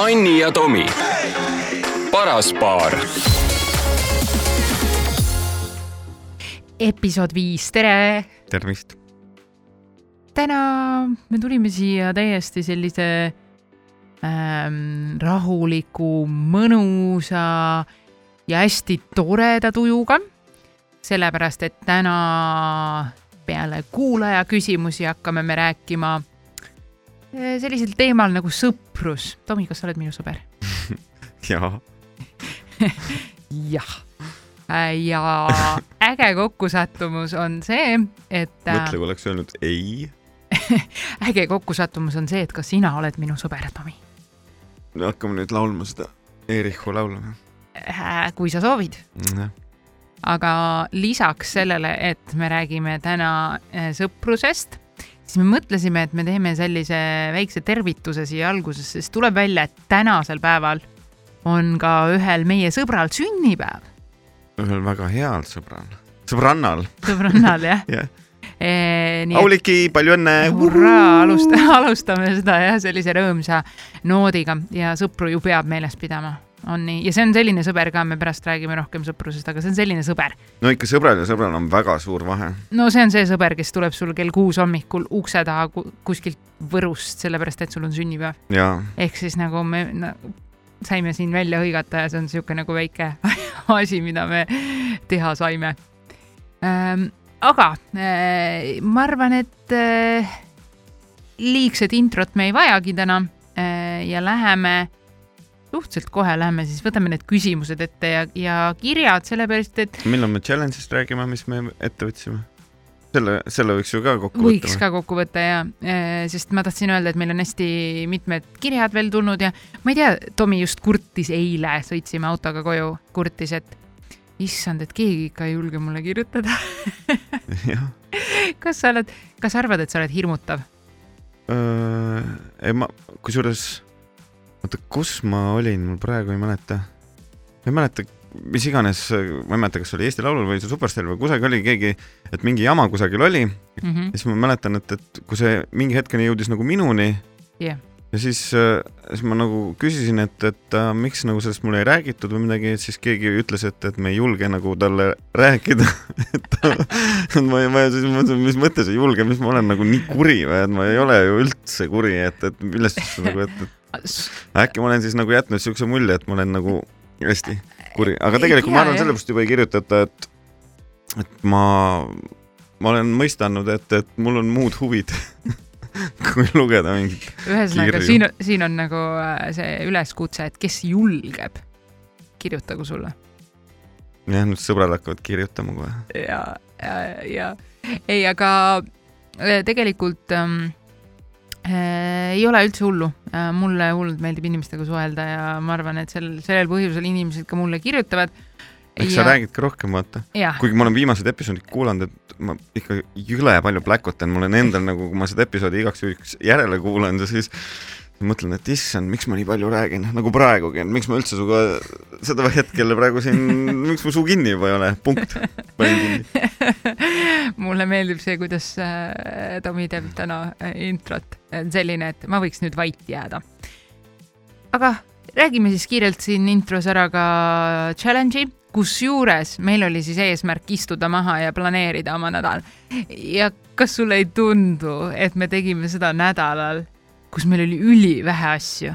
Anni ja Tomi, paras paar. episood viis, tere! tervist! täna me tulime siia täiesti sellise ähm, rahuliku, mõnusa ja hästi toreda tujuga. sellepärast, et täna peale kuulaja küsimusi hakkame me rääkima sellisel teemal nagu sõprus. Tomi, kas sa oled minu sõber? jaa. jah ja äge kokkusattumus on see, et. mõtle, kui oleks öelnud ei äge kokkusattumus on see, et ka sina oled minu sõber, Tomi. no hakkame nüüd laulma seda Eerichu laulu või? kui sa soovid. jah. aga lisaks sellele, et me räägime täna äh, sõprusest, siis me mõtlesime, et me teeme sellise väikse tervituse siia algusesse, sest tuleb välja, et tänasel päeval on ka ühel meie sõbral sünnipäev. ühel väga heal sõbral, sõbrannal. sõbrannal jah jah E, Auliki, palju õnne! hurraa, alusta, alustame seda jah, sellise rõõmsa noodiga ja sõpru ju peab meeles pidama, on nii, ja see on selline sõber ka, me pärast räägime rohkem sõprusest, aga see on selline sõber. no ikka sõbral ja sõbral on väga suur vahe. no see on see sõber, kes tuleb sul kell kuus hommikul ukse taha kuskilt Võrust, sellepärast et sul on sünnipäev. ehk siis nagu me no, saime siin välja hõigata ja see on niisugune nagu väike asi, mida me teha saime ähm, aga äh, ma arvan, et äh, liigset introt me ei vajagi täna äh, ja läheme suhteliselt kohe läheme siis, võtame need küsimused ette ja, ja kirjad, sellepärast et. millal me challenge'ist räägime, mis me ette võtsime? selle, selle võiks ju ka kokku võtta. võiks ka kokku võtta ja, sest ma tahtsin öelda, et meil on hästi mitmed kirjad veel tulnud ja ma ei tea, Tomi just kurtis eile, sõitsime autoga koju, kurtis, et issand, et keegi ikka ei julge mulle kirjutada kas sa oled, kas sa arvad, et sa oled hirmutav? ei, ma, kusjuures, oota, kus ma olin, mul praegu ei mäleta. ma ei mäleta, mis iganes, ma ei mäleta, kas oli Eesti Laulul või Superstar või kusagil oli keegi, et mingi jama kusagil oli mm. -hmm. ja siis ma mäletan, et, et kui see mingi hetkeni jõudis nagu minuni yeah ja siis, äh, siis ma nagu küsisin, et, et äh, miks nagu sellest mulle ei räägitud või midagi, et siis keegi ütles, et, et me ei julge nagu talle rääkida et ma, ma siis mõtlesin, mis mõttes ei julge, mis ma olen nagu nii kuri või, et ma ei ole ju üldse kuri, et, et millest nagu, et, et äkki ma olen siis nagu jätnud siukse mulje, et ma olen nagu hästi kuri, aga tegelikult ma arvan, sellepärast juba ei kirjutata, et, et ma, ma olen mõistanud, et, et mul on muud huvid kui lugeda mingit ühesõnaga, siin, siin on nagu äh, see üleskutse, et kes julgeb, kirjutagu sulle. jah, nüüd sõbrad hakkavad kirjutama kohe. ja, ja, ja ei, aga äh, tegelikult ähm, äh, ei ole üldse hullu äh,. mulle hullult meeldib inimestega suhelda ja ma arvan, et sel, sellel põhjusel inimesed ka mulle kirjutavad eks ja... sa räägid ka rohkem, vaata. kuigi ma olen viimased episoodid kuulanud, et ma ikka jõle palju pläkutan, mul on endal nagu, kui ma seda episoodi igaks juhuks järele kuulan, siis mõtlen, et issand, miks ma nii palju räägin, nagu praegugi, et miks ma üldse sinuga seda hetkel praegu siin, miks mu suu kinni juba ei ole, punkt, mulle meeldib see, kuidas äh, Tomi teeb täna äh, introt, selline, et ma võiks nüüd vait jääda. aga räägime siis kiirelt siin intros ära ka challenge'i kusjuures meil oli siis eesmärk istuda maha ja planeerida oma nädal. ja kas sulle ei tundu, et me tegime seda nädalal, kus meil oli ülivähe asju?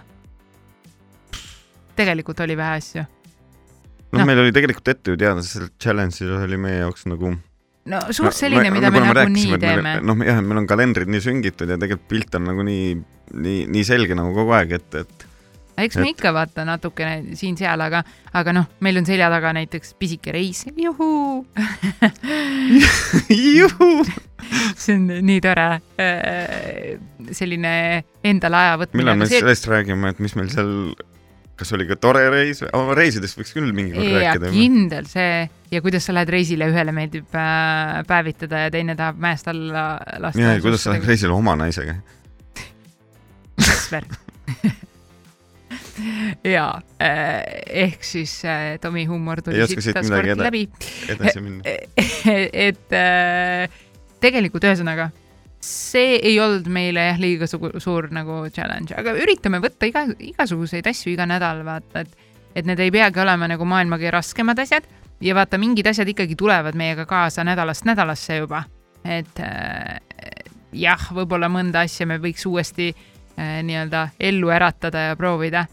tegelikult oli vähe asju. noh no., meil oli tegelikult ette ju teada, see challenge oli meie jaoks nagu no suht selline no,, mida me nagunii teeme. noh, jah, meil on kalendrid nii süngitud ja tegelikult pilt on nagu nii, nii, nii selge nagu kogu aeg, et, et eks me ikka vaata natukene siin-seal, aga, aga noh, meil on selja taga näiteks pisike reis, juhuu juhuu see on nii tore. Äh, selline endale aja võtmine. millal me see... sellest räägime, et mis meil seal, kas oli ka tore reis, reisidest võiks küll mingi kord rääkida. kindel see ja kuidas sa lähed reisile, ühele meeldib äh, päevitada ja teine tahab mäest alla lasta. ja, ja kuidas sa lähed reisile oma naisega? Kasper ja äh, ehk siis äh, Tomi huumor tuli siit taaskord läbi. edasi minna et äh, tegelikult ühesõnaga see ei olnud meile jah, liiga suur, suur nagu challenge, aga üritame võtta iga, igasuguseid asju iga nädal, vaata, et, et need ei peagi olema nagu maailma kõige raskemad asjad ja vaata, mingid asjad ikkagi tulevad meiega kaasa nädalast nädalasse juba. et äh, jah, võib-olla mõnda asja me võiks uuesti äh, nii-öelda ellu äratada ja proovida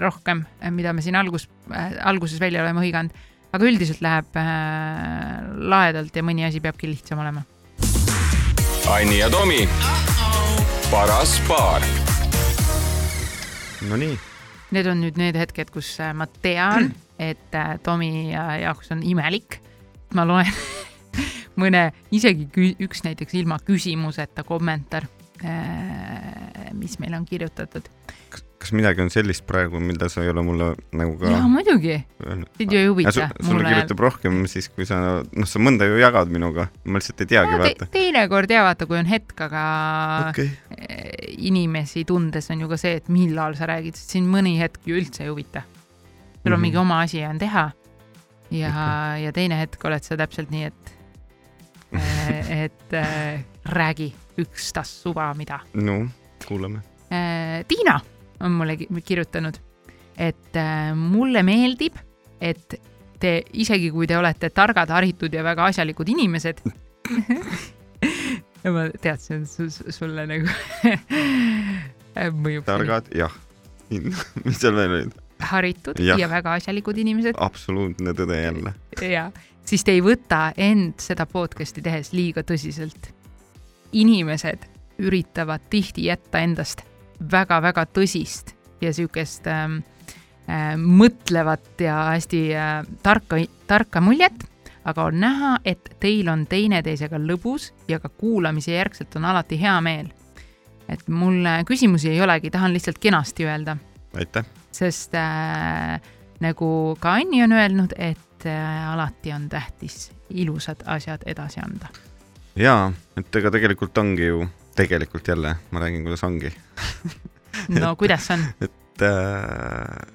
rohkem, mida me siin algus äh,, alguses välja oleme hõiganud. aga üldiselt läheb äh, lahedalt ja mõni asi peabki lihtsam olema Anni ja Tomi. paras paar. Nonii. Need on nüüd need hetked, kus äh, ma tean, et äh, Tomi jaoks on imelik. ma loen mõne, isegi üks näiteks ilma küsimuseta kommentaar, äh, mis meile on kirjutatud kas midagi on sellist praegu, mida sa ei ole mulle nagu ka. jaa, muidugi. sind ju ei huvita. sulle kirjutab rohkem siis, kui sa, noh, sa mõnda ju jagad minuga, ma lihtsalt ei teagi no,, vaata te. teinekord jaa, vaata, kui on hetk, aga okay. inimesi tundes on ju ka see, et millal sa räägid, sest sind mõni hetk ju üldse ei huvita. sul on mm -hmm. mingi oma asi on teha ja okay., ja teine hetk oled sa täpselt nii, et et äh, räägi ükstapuha mida. no, kuulame. Tiina on mulle kirjutanud, et äh, mulle meeldib, et te, isegi kui te olete targad, haritud ja väga asjalikud inimesed ma teadsin, et sulle nagu mõjub. targad, jah. mis seal veel olid? haritud ja. ja väga asjalikud inimesed. absoluutne tõde jälle. ja, siis te ei võta end seda podcast'i tehes liiga tõsiselt. inimesed üritavad tihti jätta endast väga-väga tõsist ja niisugust ähm, äh, mõtlevat ja hästi äh, tarka, tarka muljet, aga on näha, et teil on teineteisega lõbus ja ka kuulamise järgselt on alati hea meel. et mul küsimusi ei olegi, tahan lihtsalt kenasti öelda. aitäh! sest äh, nagu ka Anni on öelnud, et äh, alati on tähtis ilusad asjad edasi anda. jaa, et ega tegelikult ongi ju tegelikult jälle, ma räägin, kuidas ongi no et, kuidas on? et, äh,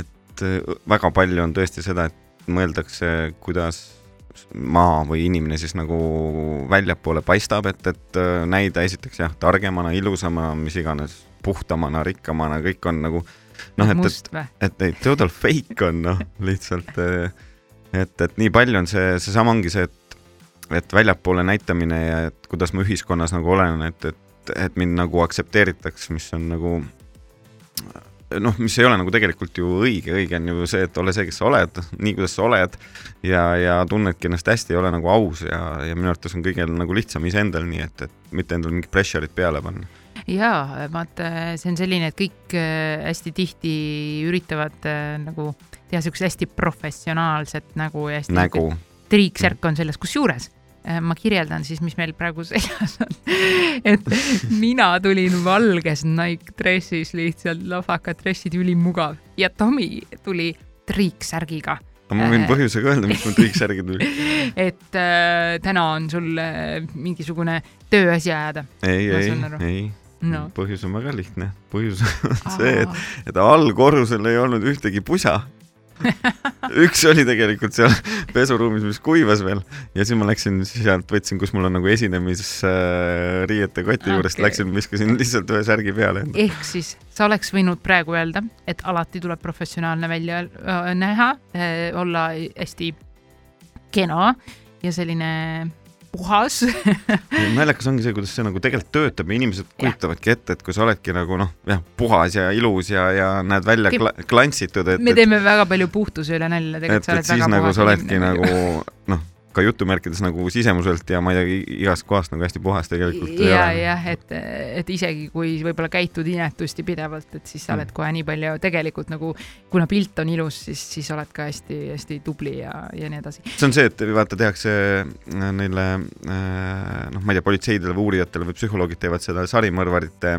et äh, väga palju on tõesti seda, et mõeldakse, kuidas maa või inimene siis nagu väljapoole paistab, et, et äh, näida esiteks jah, targemana, ilusamana, mis iganes, puhtamana, rikkamana, kõik on nagu noh, et, et, et ei, total fake on noh, lihtsalt et, et nii palju on see, seesama ongi see, et et väljapoole näitamine ja et kuidas ma ühiskonnas nagu olen, et, et, et mind nagu aktsepteeritakse, mis on nagu noh, mis ei ole nagu tegelikult ju õige, õige on ju see, et ole see, kes sa oled, nii kuidas sa oled ja, ja tunnedki ennast hästi, ole nagu aus ja, ja minu arvates on kõigil nagu lihtsam iseendal, nii et, et mitte endale mingit pressure'it peale panna. Jaa, vaata, see on selline, et kõik äh, hästi tihti üritavad äh, nagu teha siukest hästi professionaalset nägu ja hästi nägu. triiksärk on selles, kusjuures. Äh, ma kirjeldan siis, mis meil praegu seljas on. et mina tulin valges Nike dressis, lihtsalt lahvakad dressid, ülimugav. Ja Tomi tuli triiksärgiga. Aga ma võin äh, põhjusega öelda, miks mul triiksärgi tuli. Et äh, täna on sul äh, mingisugune tööasi ajada. ei, ei, ei. No.. põhjus on väga lihtne, põhjus on see, et, et allkorrusel ei olnud ühtegi pusa üks oli tegelikult seal pesuruumis, mis kuivas veel ja siis ma läksin sealt, võtsin, kus mul on nagu esinemisriiete koti okay. juurest, läksin, viskasin lihtsalt ühe särgi peale. ehk siis sa oleks võinud praegu öelda, et alati tuleb professionaalne välja äh, näha äh,, olla hästi kena ja selline puhas. Naljakas ongi see, kuidas see nagu tegelikult töötab. Ja inimesed kujutavadki ette, et kui sa oledki nagu noh, jah, puhas ja ilus ja, ja näed välja kla klantsitud, et me teeme väga palju puhtuse üle nalja, tegelikult sa oled väga nagu puhas. sa oledki nagu noh ka jutumärkides nagu sisemuselt ja ma ei tea, igast kohast nagu hästi puhas tegelikult. ja, jah, et, et isegi kui võib-olla käitud inetusti pidevalt, et siis sa oled mm. kohe nii palju tegelikult nagu, kuna pilt on ilus, siis, siis oled ka hästi-hästi tubli ja, ja nii edasi. see on see, et vaata, tehakse äh, neile äh, noh, ma ei tea, politseidele või uurijatele või psühholoogid teevad seda sarimõrvarite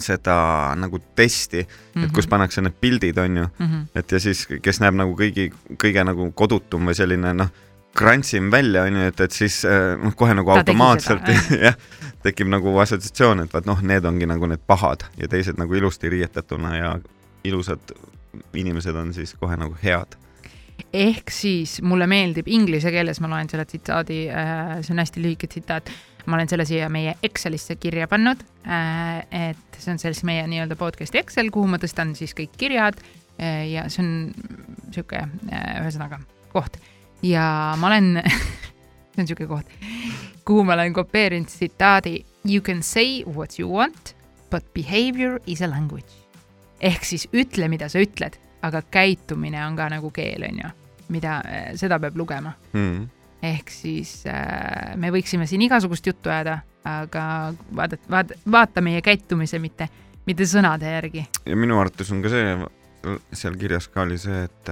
seda nagu testi mm, -hmm. et kus mhm. pannakse need pildid, on ju mm, -hmm. et ja siis, kes näeb nagu kõigi, kõige nagu kodutum või selline noh krantsim välja, onju, et, et siis äh, noh, kohe nagu Ta automaatselt jah, tekib nagu assotsiatsioon, et vaat noh, need ongi nagu need pahad ja teised nagu ilusti riietatuna ja ilusad inimesed on siis kohe nagu head. ehk siis mulle meeldib inglise keeles, ma loen selle tsitaadi, äh, see on hästi lühike tsitaat. ma olen selle siia meie Excelisse kirja pannud, et see on siis meie nii-öelda podcast'i Excel, kuhu ma tõstan siis kõik kirjad ja see on niisugune, ühesõnaga, koht. Ja ma olen see on niisugune koht, kuhu ma olen kopeerinud tsitaadi You can say what you want, but behavior is a language. ehk siis ütle, mida sa ütled, aga käitumine on ka nagu keel, on ju, mida, seda peab lugema mm ehk siis äh, me võiksime siin igasugust juttu ajada, aga vaadat-, vaat-, vaata meie käitumise, mitte, mitte sõnade järgi. ja minu arvates on ka see, seal kirjas ka oli see, et,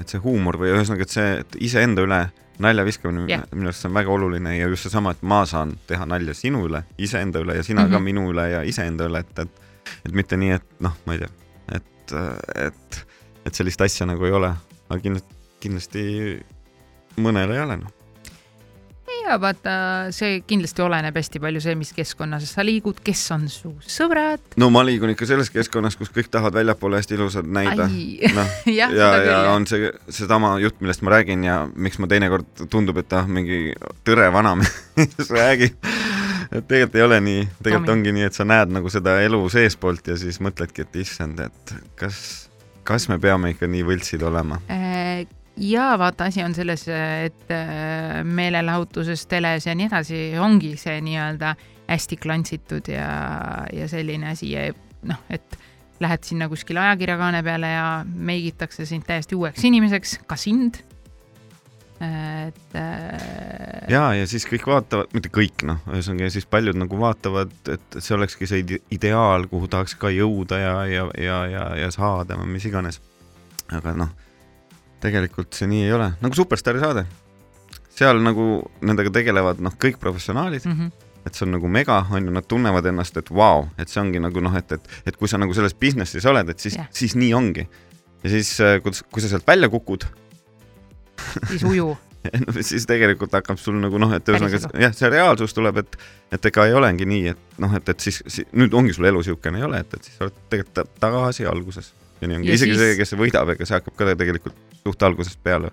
et see huumor või ühesõnaga, et see, et iseenda üle nalja viskamine yeah. minu arust see on väga oluline ja just seesama, et ma saan teha nalja sinu üle, iseenda üle ja sina mm -hmm. ka mhm. minu üle ja iseenda üle, et, et et mitte nii, et noh, ma ei tea, et, et, et sellist asja nagu ei ole, aga kindlasti, kindlasti mõnel ei ole, noh ja vaata, see kindlasti oleneb hästi palju see, mis keskkonnas sa liigud, kes on su sõbrad. no ma liigun ikka selles keskkonnas, kus kõik tahavad väljapoole hästi ilusad näida. noh, ja, ja, ja on see seesama jutt, millest ma räägin ja miks ma teinekord tundub, et ah, mingi tõre vanamees räägib et tegelikult ei ole nii, tegelikult ongi nii, et sa näed nagu seda elu seestpoolt ja siis mõtledki, et issand, et kas, kas me peame ikka nii võltsid olema äh,? Ja vaata, asi on selles, et äh, meelelahutuses, teles ja nii edasi ongi see nii-öelda hästi klantsitud ja, ja selline asi ja noh, et lähed sinna kuskile ajakirjakaane peale ja meigitakse sind täiesti uueks inimeseks, ka sind. et äh.... ja, ja siis kõik vaatavad, mitte kõik noh, ühesõnaga siis paljud nagu vaatavad, et see olekski see ideaal, kuhu tahaks ka jõuda ja, ja, ja, ja, ja saada või mis iganes. aga noh tegelikult see nii ei ole, nagu Superstaari saade. seal nagu nendega tegelevad noh, kõik professionaalid mm, -hmm. et see on nagu mega, on ju, nad tunnevad ennast, et vau wow,, et see ongi nagu noh, et, et, et kui sa nagu selles business'is oled, et siis yeah., siis nii ongi. ja siis, äh, kui, kui sa sealt välja kukud siis uju no siis tegelikult hakkab sul nagu noh, et ühesõnaga jah, see reaalsus tuleb, et, et ega ei olegi nii, et noh, et, et siis, siis nüüd ongi sul elu niisugune ei ole, et, et siis oled tegelikult tagasi alguses ja nii ongi, isegi siis... see, kes võidab, ega see hakkab ka tegelikult suht algusest peale.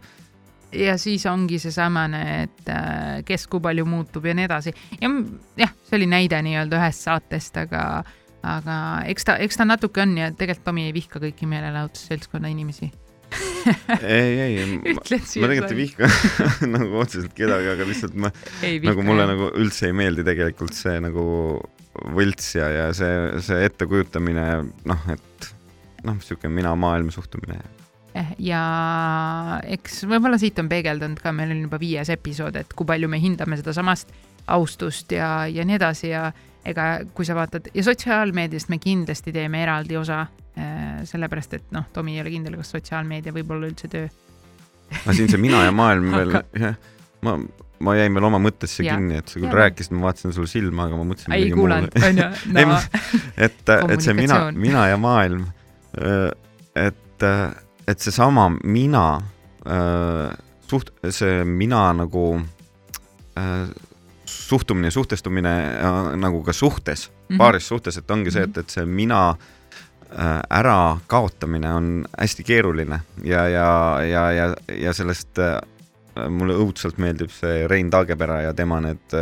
ja siis ongi seesamane, et äh, kes kui palju muutub ja nii edasi. Ja jah, see oli näide nii-öelda ühest saatest, aga, aga eks ta, eks ta natuke on ja tegelikult Tomi ei vihka kõiki meelelahutusseltskonna inimesi. Ei, ei, ma, ma tegelikult ei vihka nagu otseselt kedagi, aga lihtsalt ma, nagu mulle nagu üldse ei meeldi tegelikult see nagu võlts ja, ja see, see ettekujutamine, noh, et noh, niisugune mina-maailm suhtumine. Eh, ja eks võib-olla siit on peegeldunud ka, meil on juba viies episood, et kui palju me hindame sedasamast austust ja, ja nii edasi ja ega kui sa vaatad ja sotsiaalmeediast me kindlasti teeme eraldi osa äh,, sellepärast et noh, Tomi ei ole kindel, kas sotsiaalmeedia võib olla üldse töö. aga siin see mina ja maailm veel jah, ma, ma jäin veel oma mõttesse ja. kinni, et sa küll ja. rääkisid, ma vaatasin sulle silma, aga ma mõtlesin. ei kuulanud, onju. et, et see mina, mina ja maailm Äh, et, et seesama mina, äh, suht-, see mina nagu suhtumine, suhtestumine nagu ka suhtes mm, -hmm. paaris suhtes, et ongi see, et, et see mina ära kaotamine on hästi keeruline ja, ja, ja, ja, ja sellest mulle õudselt meeldib see Rein Taagepera ja tema need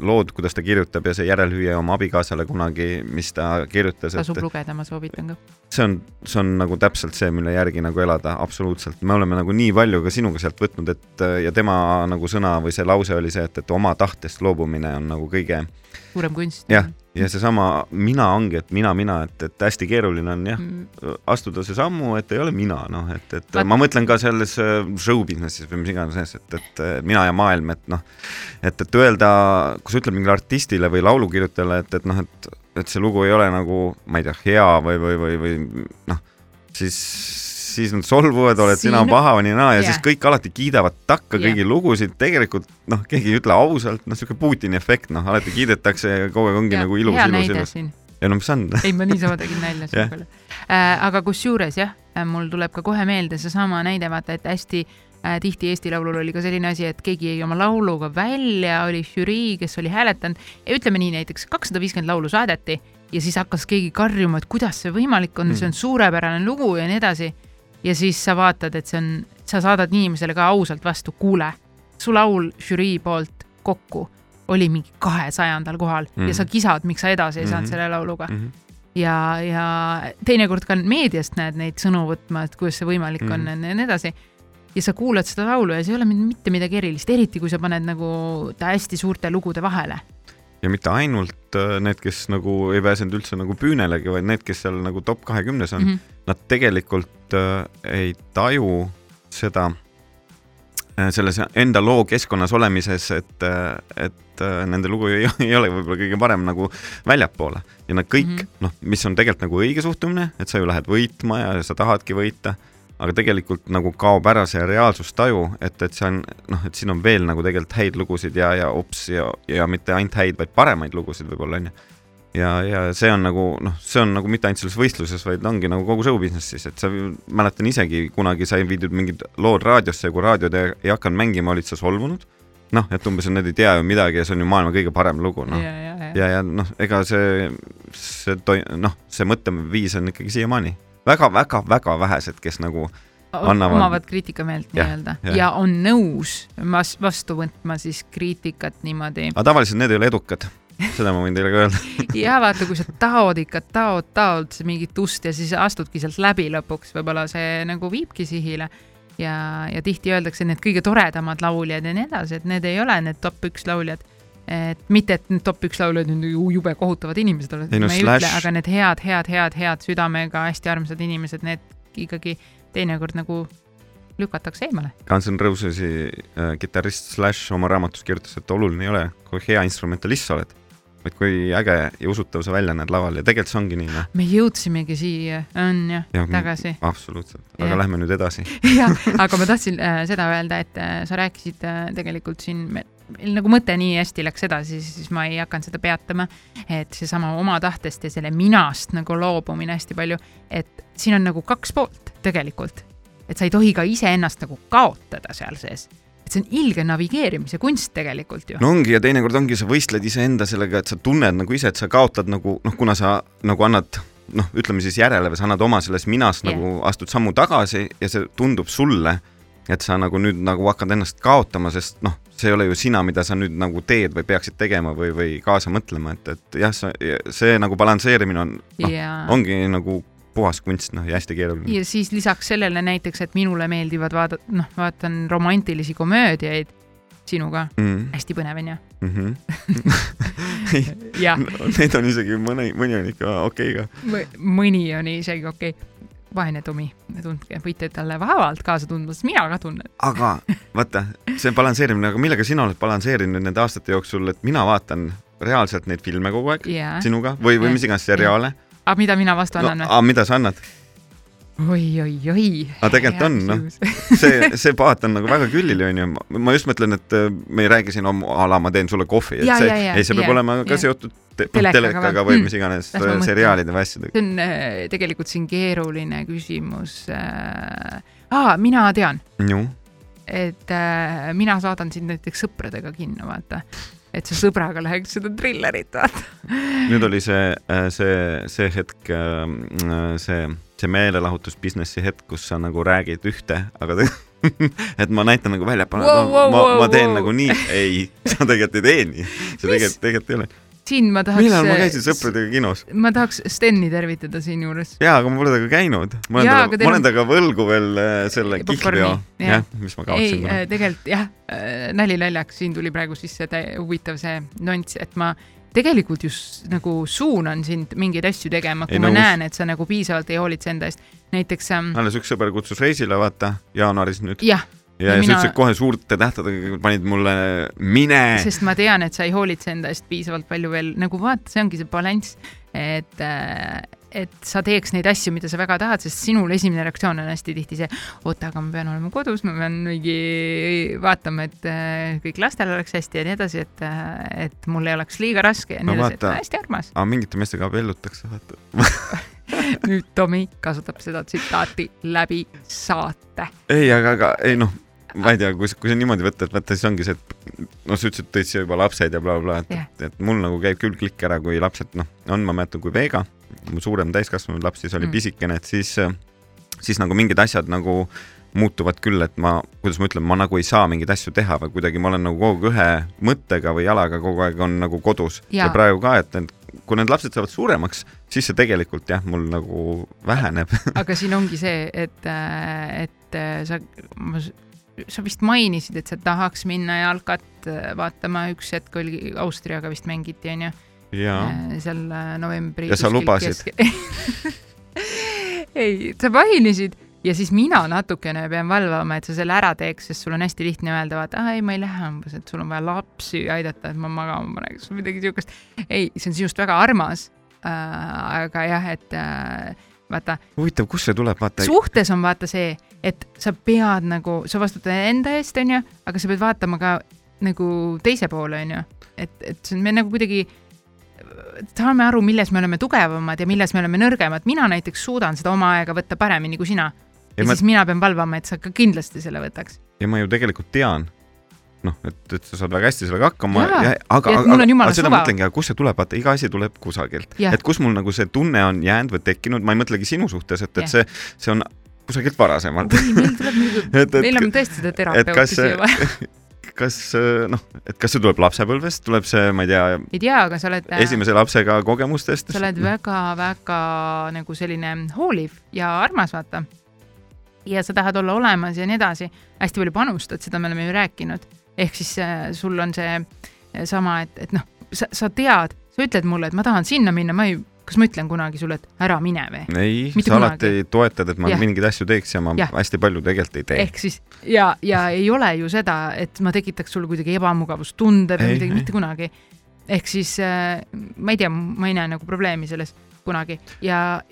lood, kuidas ta kirjutab ja see järelhüüe oma abikaasale kunagi, mis ta kirjutas. tasub lugeda, ma soovitan ka. see on, see on nagu täpselt see, mille järgi nagu elada, absoluutselt. me oleme nagu nii palju ka sinuga sealt võtnud, et ja tema nagu sõna või see lause oli see, et, et oma tahtest loobumine on nagu kõige suurem kunst. jah, ja seesama mina ongi, et mina, mina, et, et hästi keeruline on jah mm., astuda see sammu, et ei ole mina, noh, et, et Vaat... ma mõtlen ka selles äh, show business'is või mis iganes, et, et mina ja maailm, et noh, et, et öelda, kui sa ütled mingile artistile või laulukirjutajale, et, et noh, et, et see lugu ei ole nagu, ma ei tea, hea või, või, või, või noh, siis siis nad solvuvad, oled Siin... sina paha või nii naa ja yeah. siis kõik alati kiidavad takka yeah. kõigi lugusid, tegelikult noh, keegi ei ütle ausalt, noh, niisugune Putini efekt, noh, alati kiidetakse ja kogu aeg ongi yeah. nagu ilus, ilus, ilus. ja no mis on ei, ma niisama tegin nalja selle peale äh,. aga kusjuures jah, mul tuleb ka kohe meelde seesama näide, vaata, et hästi äh, tihti Eesti Laulul oli ka selline asi, et keegi jäi oma lauluga välja, oli žürii, kes oli hääletanud ja ütleme nii, näiteks kakssada viiskümmend laulu saadeti ja siis hakkas keegi karjuma, et kuidas see võimalik on mm., see on suurepärane lugu ja nii edasi ja siis sa vaatad, et see on, sa saadad inimesele ka ausalt vastu, kuule, su laul žürii poolt kokku oli mingi kahesajandal kohal mm -hmm. ja sa kisad, miks sa edasi ei saanud mm -hmm. selle lauluga mm. -hmm ja, ja teinekord ka meediast näed neid sõnu võtma, et kuidas see võimalik on mm. ja nii edasi. Ja sa kuulad seda laulu ja see ei ole mitte midagi erilist, eriti kui sa paned nagu ta hästi suurte lugude vahele ja mitte ainult äh, need, kes nagu ei pääsenud üldse nagu püünelegi, vaid need, kes seal nagu top kahekümnes on mm, -hmm. nad tegelikult äh, ei taju seda äh, selles enda loo keskkonnas olemises, et, äh, et äh, nende lugu ei, ei ole võib-olla kõige parem nagu väljapoole ja nad kõik mm -hmm. noh, mis on tegelikult nagu õige suhtumine, et sa ju lähed võitma ja sa tahadki võita aga tegelikult nagu kaob ära see reaalsustaju, et, et see on noh, et siin on veel nagu tegelikult häid lugusid ja, ja ops ja, ja mitte ainult häid, vaid paremaid lugusid võib-olla onju. ja, ja see on nagu noh, see on nagu mitte ainult selles võistluses, vaid ongi nagu kogu show business'is, et sa mäletan isegi kunagi sai viidud mingid lood raadiosse ja kui raadiod ei, ei hakanud mängima, olid sa solvunud noh, et umbes, need ei tea ju midagi ja see on ju maailma kõige parem lugu, noh. ja, ja, ja, ja, ja noh, ega see, see toi-, noh, see mõtteviis on ikkagi siiamaani väga-väga-väga vähesed, kes nagu annavad. omavad kriitikameelt nii-öelda ja, ja on nõus vas vastu võtma siis kriitikat niimoodi. aga tavaliselt need ei ole edukad seda ma võin teile ka öelda ja vaata, kui sa taod ikka, taod, taod mingit ust ja siis astudki sealt läbi lõpuks, võib-olla see nagu viibki sihile. ja, ja tihti öeldakse, need kõige toredamad lauljad ja nii edasi, et need ei ole need top üks lauljad et mitte, et need top üks lauljad on jube kohutavad inimesed oled, no, ma ei slash... ütle, aga need head, head, head, head südamega hästi armsad inimesed, need ikkagi teinekord nagu lükatakse eemale. Guns N Rosesi äh, kitarrist Slash oma raamatus kirjutas, et oluline ei ole, kui hea instrumentalist sa oled, vaid kui äge ja usutav sa välja näed laval ja tegelikult see ongi nii, noh. me jõudsimegi siia, on jah ja, tagasi. absoluutselt, aga ja. lähme nüüd edasi jah, aga ma tahtsin äh, seda öelda, et äh, sa rääkisid äh, tegelikult siin meil nagu mõte nii hästi läks edasi, siis ma ei hakanud seda peatama, et seesama oma tahtest ja selle minast nagu loobumine hästi palju, et siin on nagu kaks poolt tegelikult, et sa ei tohi ka iseennast nagu kaotada seal sees et see on ilge navigeerimise kunst tegelikult ju. no ongi ja teinekord ongi, sa võistled iseenda sellega, et sa tunned nagu ise, et sa kaotad nagu noh, kuna sa nagu annad noh, ütleme siis järele või sa annad oma selles minas yeah. nagu astud sammu tagasi ja see tundub sulle et sa nagu nüüd nagu hakkad ennast kaotama, sest noh, see ei ole ju sina, mida sa nüüd nagu teed või peaksid tegema või, või kaasa mõtlema, et, et jah, see, see nagu balansseerimine on no,, ongi nagu puhas kunst, noh, ja hästi keeruline. ja siis lisaks sellele näiteks, et minule meeldivad vaadata, noh, vaatan romantilisi komöödiaid sinuga mm., hästi põnev on ju mm. -hmm. ja no, Neid on isegi mõni, mõni on ikka okei okay ka. mõni on isegi okei okay vaene Tomi, tundke, võite talle vaevalt kaasa tundma, sest mina ka tunnen. aga vaata, see balansseerimine, aga millega sina oled balansseerinud nende aastate jooksul, et mina vaatan reaalselt neid filme kogu aeg yeah. sinuga või, või mis iganes seriaale yeah.. aga mida mina vastu annan no,? aga mida sa annad? Oi-oi-oi. aga tegelikult on, noh, see, see paat on nagu väga külili, onju. ma just mõtlen, et äh, me ei räägi siin a la ma teen sulle kohvi, et ja, see, ei, see peab ja, olema ka ja. seotud te telekaga, või mis iganes mm, seriaalide või asjadega. see on äh, tegelikult siin keeruline küsimus äh,. aa, mina tean. et äh, mina saadan sind näiteks sõpradega kinno, vaata et sa sõbraga läheks seda trillerit vaata. nüüd oli see, äh, see, see hetk, see see meelelahutusbusinessi hetk, kus sa nagu räägid ühte, aga et ma näitan nagu väljapoole wow, wow, ma, ma teen wow. nagu nii, ei, sa tegelikult ei tee nii, see tegelikult, tegelikult ei ole siin ma tahaks. millal ma käisin sõpradega kinos? ma tahaks Steni tervitada siinjuures. jaa, aga ma pole temaga käinud. ma olen temaga, ma olen temaga võlgu veel äh, selle kihlveo, jah, mis ma kaotsin. ei, äh, tegelikult jah, äh, nali naljaks, siin tuli praegu sisse huvitav see nüanss, et ma tegelikult just nagu suunan sind mingeid asju tegema, kui ei, ma nõus. näen, et sa nagu piisavalt ei hoolitse enda eest. näiteks ähm,. alles üks sõber kutsus reisile, vaata, jaanuaris nüüd. jah. Ja, ja, mina... sa ütlesid kohe suurte tähtedega, panid mulle mine. sest ma tean, et sa ei hoolitse enda eest piisavalt palju veel, nagu vaata, see ongi see balanss, et äh, et sa teeks neid asju, mida sa väga tahad, sest sinul esimene reaktsioon on hästi tihti see, oota, aga ma pean olema kodus, ma pean mingi vaatama, et äh, kõik lastel oleks hästi ja nii edasi, et, äh, et mul ei oleks liiga raske ja nii edasi, et hästi armas. aga mingite meestega abiellutakse, vaata nüüd Tomi kasutab seda tsitaati läbi saate. ei, aga, aga ei noh ma ei tea, kui, kui see niimoodi võtta, et vaata, siis ongi see, et noh, sa ütlesid, tõid siia juba lapsed ja blablabla bla, bla, et yeah., et mul nagu käib küll klikk ära, kui lapsed, noh, on, ma mäletan, kui Veega mu suurem täiskasvanud laps siis oli mm. pisikene, et siis, siis nagu mingid asjad nagu muutuvad küll, et ma, kuidas ma ütlen, ma nagu ei saa mingeid asju teha või kuidagi ma olen nagu kogu aeg ühe mõttega või jalaga kogu aeg on nagu kodus ja, ja praegu ka, et need, kui need lapsed saavad suuremaks, siis see tegelikult jah, mul nagu väheneb aga siin ongi see, et, et sa, sa vist mainisid, et sa tahaks minna jalkat vaatama, üks hetk oli Austriaga vist mängiti, onju. seal novembri. ja sa lubasid ei, sa mainisid ja siis mina natukene pean valvama, et sa selle ära teeks, sest sul on hästi lihtne öelda, vaata, ei, ma ei lähe umbes, et sul on vaja lapsi aidata, et ma magama paneks või midagi siukest. ei, see on sinust väga armas äh,. aga jah, et äh, vaata. huvitav, kust see tuleb, vaata. suhtes on vaata see, et sa pead nagu, sa vastutad enda eest, onju, aga sa pead vaatama ka nagu teise poole, onju. et, et see on, me nagu kuidagi saame aru, milles me oleme tugevamad ja milles me oleme nõrgemad. mina näiteks suudan seda oma aega võtta paremini kui sina ja, ja ma... siis mina pean valvama, et sa ka kindlasti selle võtaks. ja ma ju tegelikult tean, noh, et, et sa saad väga hästi sellega hakkama. aga, aga, aga seda ma mõtlengi, aga kust see tuleb, vaata iga asi tuleb kusagilt, et kus mul nagu see tunne on jäänud või tekkinud, ma ei mõtlegi sinu suhtes, et, et see, see on kusagilt varasemalt. meil tuleb muidugi, meil on tõesti seda terapeuti siia vaja kas noh, et kas see tuleb lapsepõlvest, tuleb see, ma ei tea. ei tea, aga sa oled. esimese lapsega kogemustest. sa oled väga-väga nagu selline hooliv ja armas, vaata ja sa tahad olla olemas ja nii edasi, hästi palju panustad, seda me oleme ju rääkinud. Ehk siis äh, sul on see äh, sama, et, et noh, sa, sa tead, sa ütled mulle, et ma tahan sinna minna, ma ei, kas ma ütlen kunagi sulle, et ära mine või? ei, sa kunagi. alati toetad, et ma ja. mingeid asju teeks ja ma ja. hästi palju tegelikult ei tee. ehk siis ja, ja ei ole ju seda, et ma tekitaks sulle kuidagi ebamugavustunde või midagi, mitte kunagi. ehk siis äh, ma ei tea, ma ei näe nagu probleemi selles kunagi ja,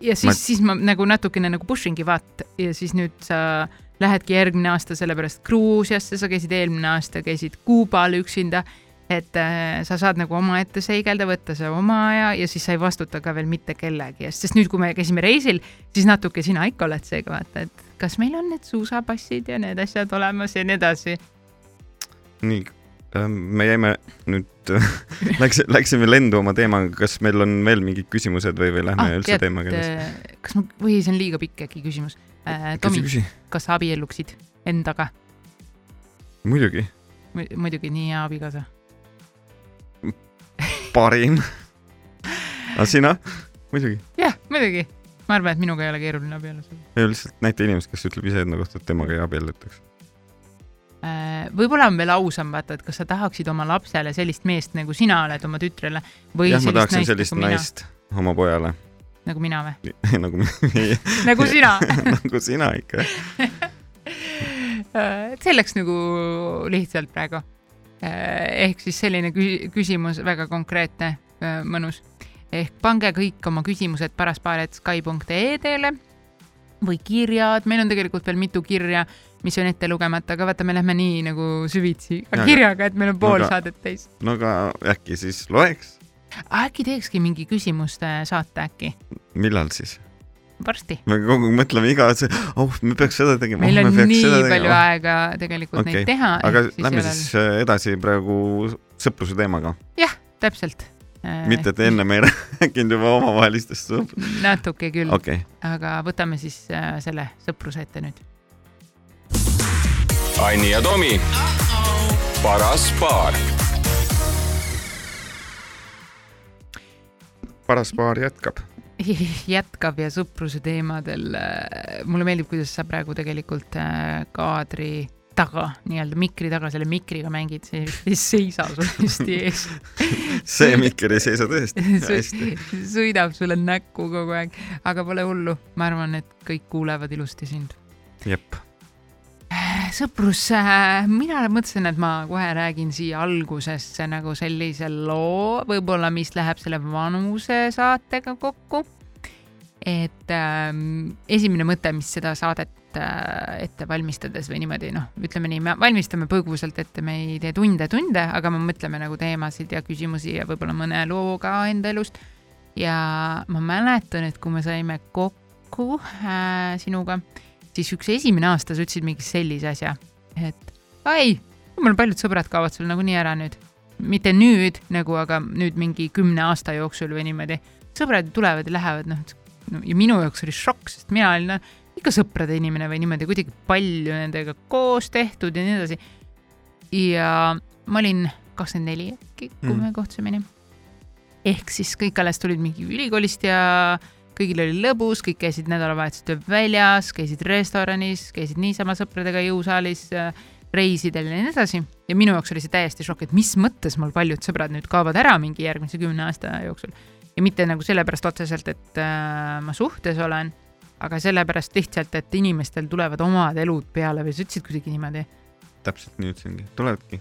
ja siis ma..., siis ma nagu natukene nagu push ingi vaat ja siis nüüd sa lähedki järgmine aasta sellepärast Gruusiasse, sa käisid eelmine aasta, käisid Kuubal üksinda, et äh, sa saad nagu omaette seigelda, võtta see oma aja ja siis sa ei vastuta ka veel mitte kellegi eest, sest nüüd, kui me käisime reisil, siis natuke sina ikka oled seega vaata, et kas meil on need suusapassid ja need asjad olemas ja nii edasi. nii Ehm, me jäime nüüd läks, läksime lendu oma teemaga, kas meil on veel mingid küsimused või, või lähme ah, üldse teemaga edasi? Äh, kas ma, või see on liiga pikk äkki küsimus äh,? Tomi, kas sa abielluksid endaga? muidugi. muidugi, nii hea abikaasa. parim aga sina? muidugi. jah, muidugi. ma arvan, et minuga ei ole keeruline abielluda. ei, lihtsalt näita inimest, kes ütleb ise enda kohta, et temaga ei abiellutaks Äh, võib-olla on veel ausam vaata, et kas sa tahaksid oma lapsele sellist meest, nagu sina oled oma tütrele või jah, ma tahaksin sellist nagu naist oma pojale. Nagu mina või? nagu nagu sina nagu sina ikka äh, see läks nagu lihtsalt praegu. Äh, ehk siis selline küsimus, väga konkreetne, mõnus. ehk pange kõik oma küsimused paraspaar.sky.ee-le või kirjad, meil on tegelikult veel mitu kirja mis on ette lugemata, aga vaata, me lähme nii nagu süvitsi ja, kirjaga, et meil on pool no, aga, saadet täis. no aga äkki siis loeks? Äkki teekski mingi küsimuste saate äkki? millal siis? varsti. me kogu aeg mõtleme iga, oh, me peaks seda tegema. meil oh, on nii palju tegema. aega tegelikult okay. neid teha. aga siis lähme siis äh, edasi praegu sõpruse teemaga. jah, täpselt äh, mitte, et enne me ei rääkinud juba omavahelistest sõprusest. natuke küll okay.. aga võtame siis äh, selle sõpruse ette nüüd Anni ja Tomi. paras paar. Paras paar jätkab jätkab ja sõpruse teemadel. mulle meeldib, kuidas sa praegu tegelikult äh, kaadri taga, nii-öelda mikri taga selle mikriga mängid, see ei seisa sul hästi ees see mikker ei seisa tõesti hästi. sõidab sulle näkku kogu aeg, aga pole hullu, ma arvan, et kõik kuulevad ilusti sind. jep sõprus, mina mõtlesin, et ma kohe räägin siia algusesse nagu sellise loo, võib-olla, mis läheb selle vanuse saatega kokku. et ähm, esimene mõte, mis seda saadet äh, ette valmistades või niimoodi, noh, ütleme nii, me valmistame põgusalt ette, me ei tee tunde-tunde, aga me mõtleme nagu teemasid ja küsimusi ja võib-olla mõne loo ka enda elust. ja ma mäletan, et kui me saime kokku äh, sinuga siis üks esimene aasta sa ütlesid mingi sellise asja, et ai, mul paljud sõbrad kaovad sul nagunii ära nüüd. mitte nüüd nagu, aga nüüd mingi kümne aasta jooksul või niimoodi. sõbrad tulevad ja lähevad, noh no, ja minu jaoks oli šokk, sest mina olin, noh, ikka sõprade inimene või niimoodi kuidagi palju nendega koos tehtud ja nii edasi. ja ma olin kakskümmend neli äkki, kui mm. me kohtusime nii. ehk siis kõik alles tulid mingi ülikoolist ja kõigil oli lõbus, kõik käisid nädalavahetustel väljas, käisid restoranis, käisid niisama sõpradega jõusaalis, reisidel ja nii edasi. ja minu jaoks oli see täiesti šokk, et mis mõttes mul paljud sõbrad nüüd kaovad ära mingi järgmise kümne aasta jooksul. ja mitte nagu sellepärast otseselt, et äh, ma suhtes olen aga sellepärast lihtsalt, et inimestel tulevad omad elud peale või sa ütlesid kuidagi niimoodi? täpselt nii ütlesingi, tulevadki.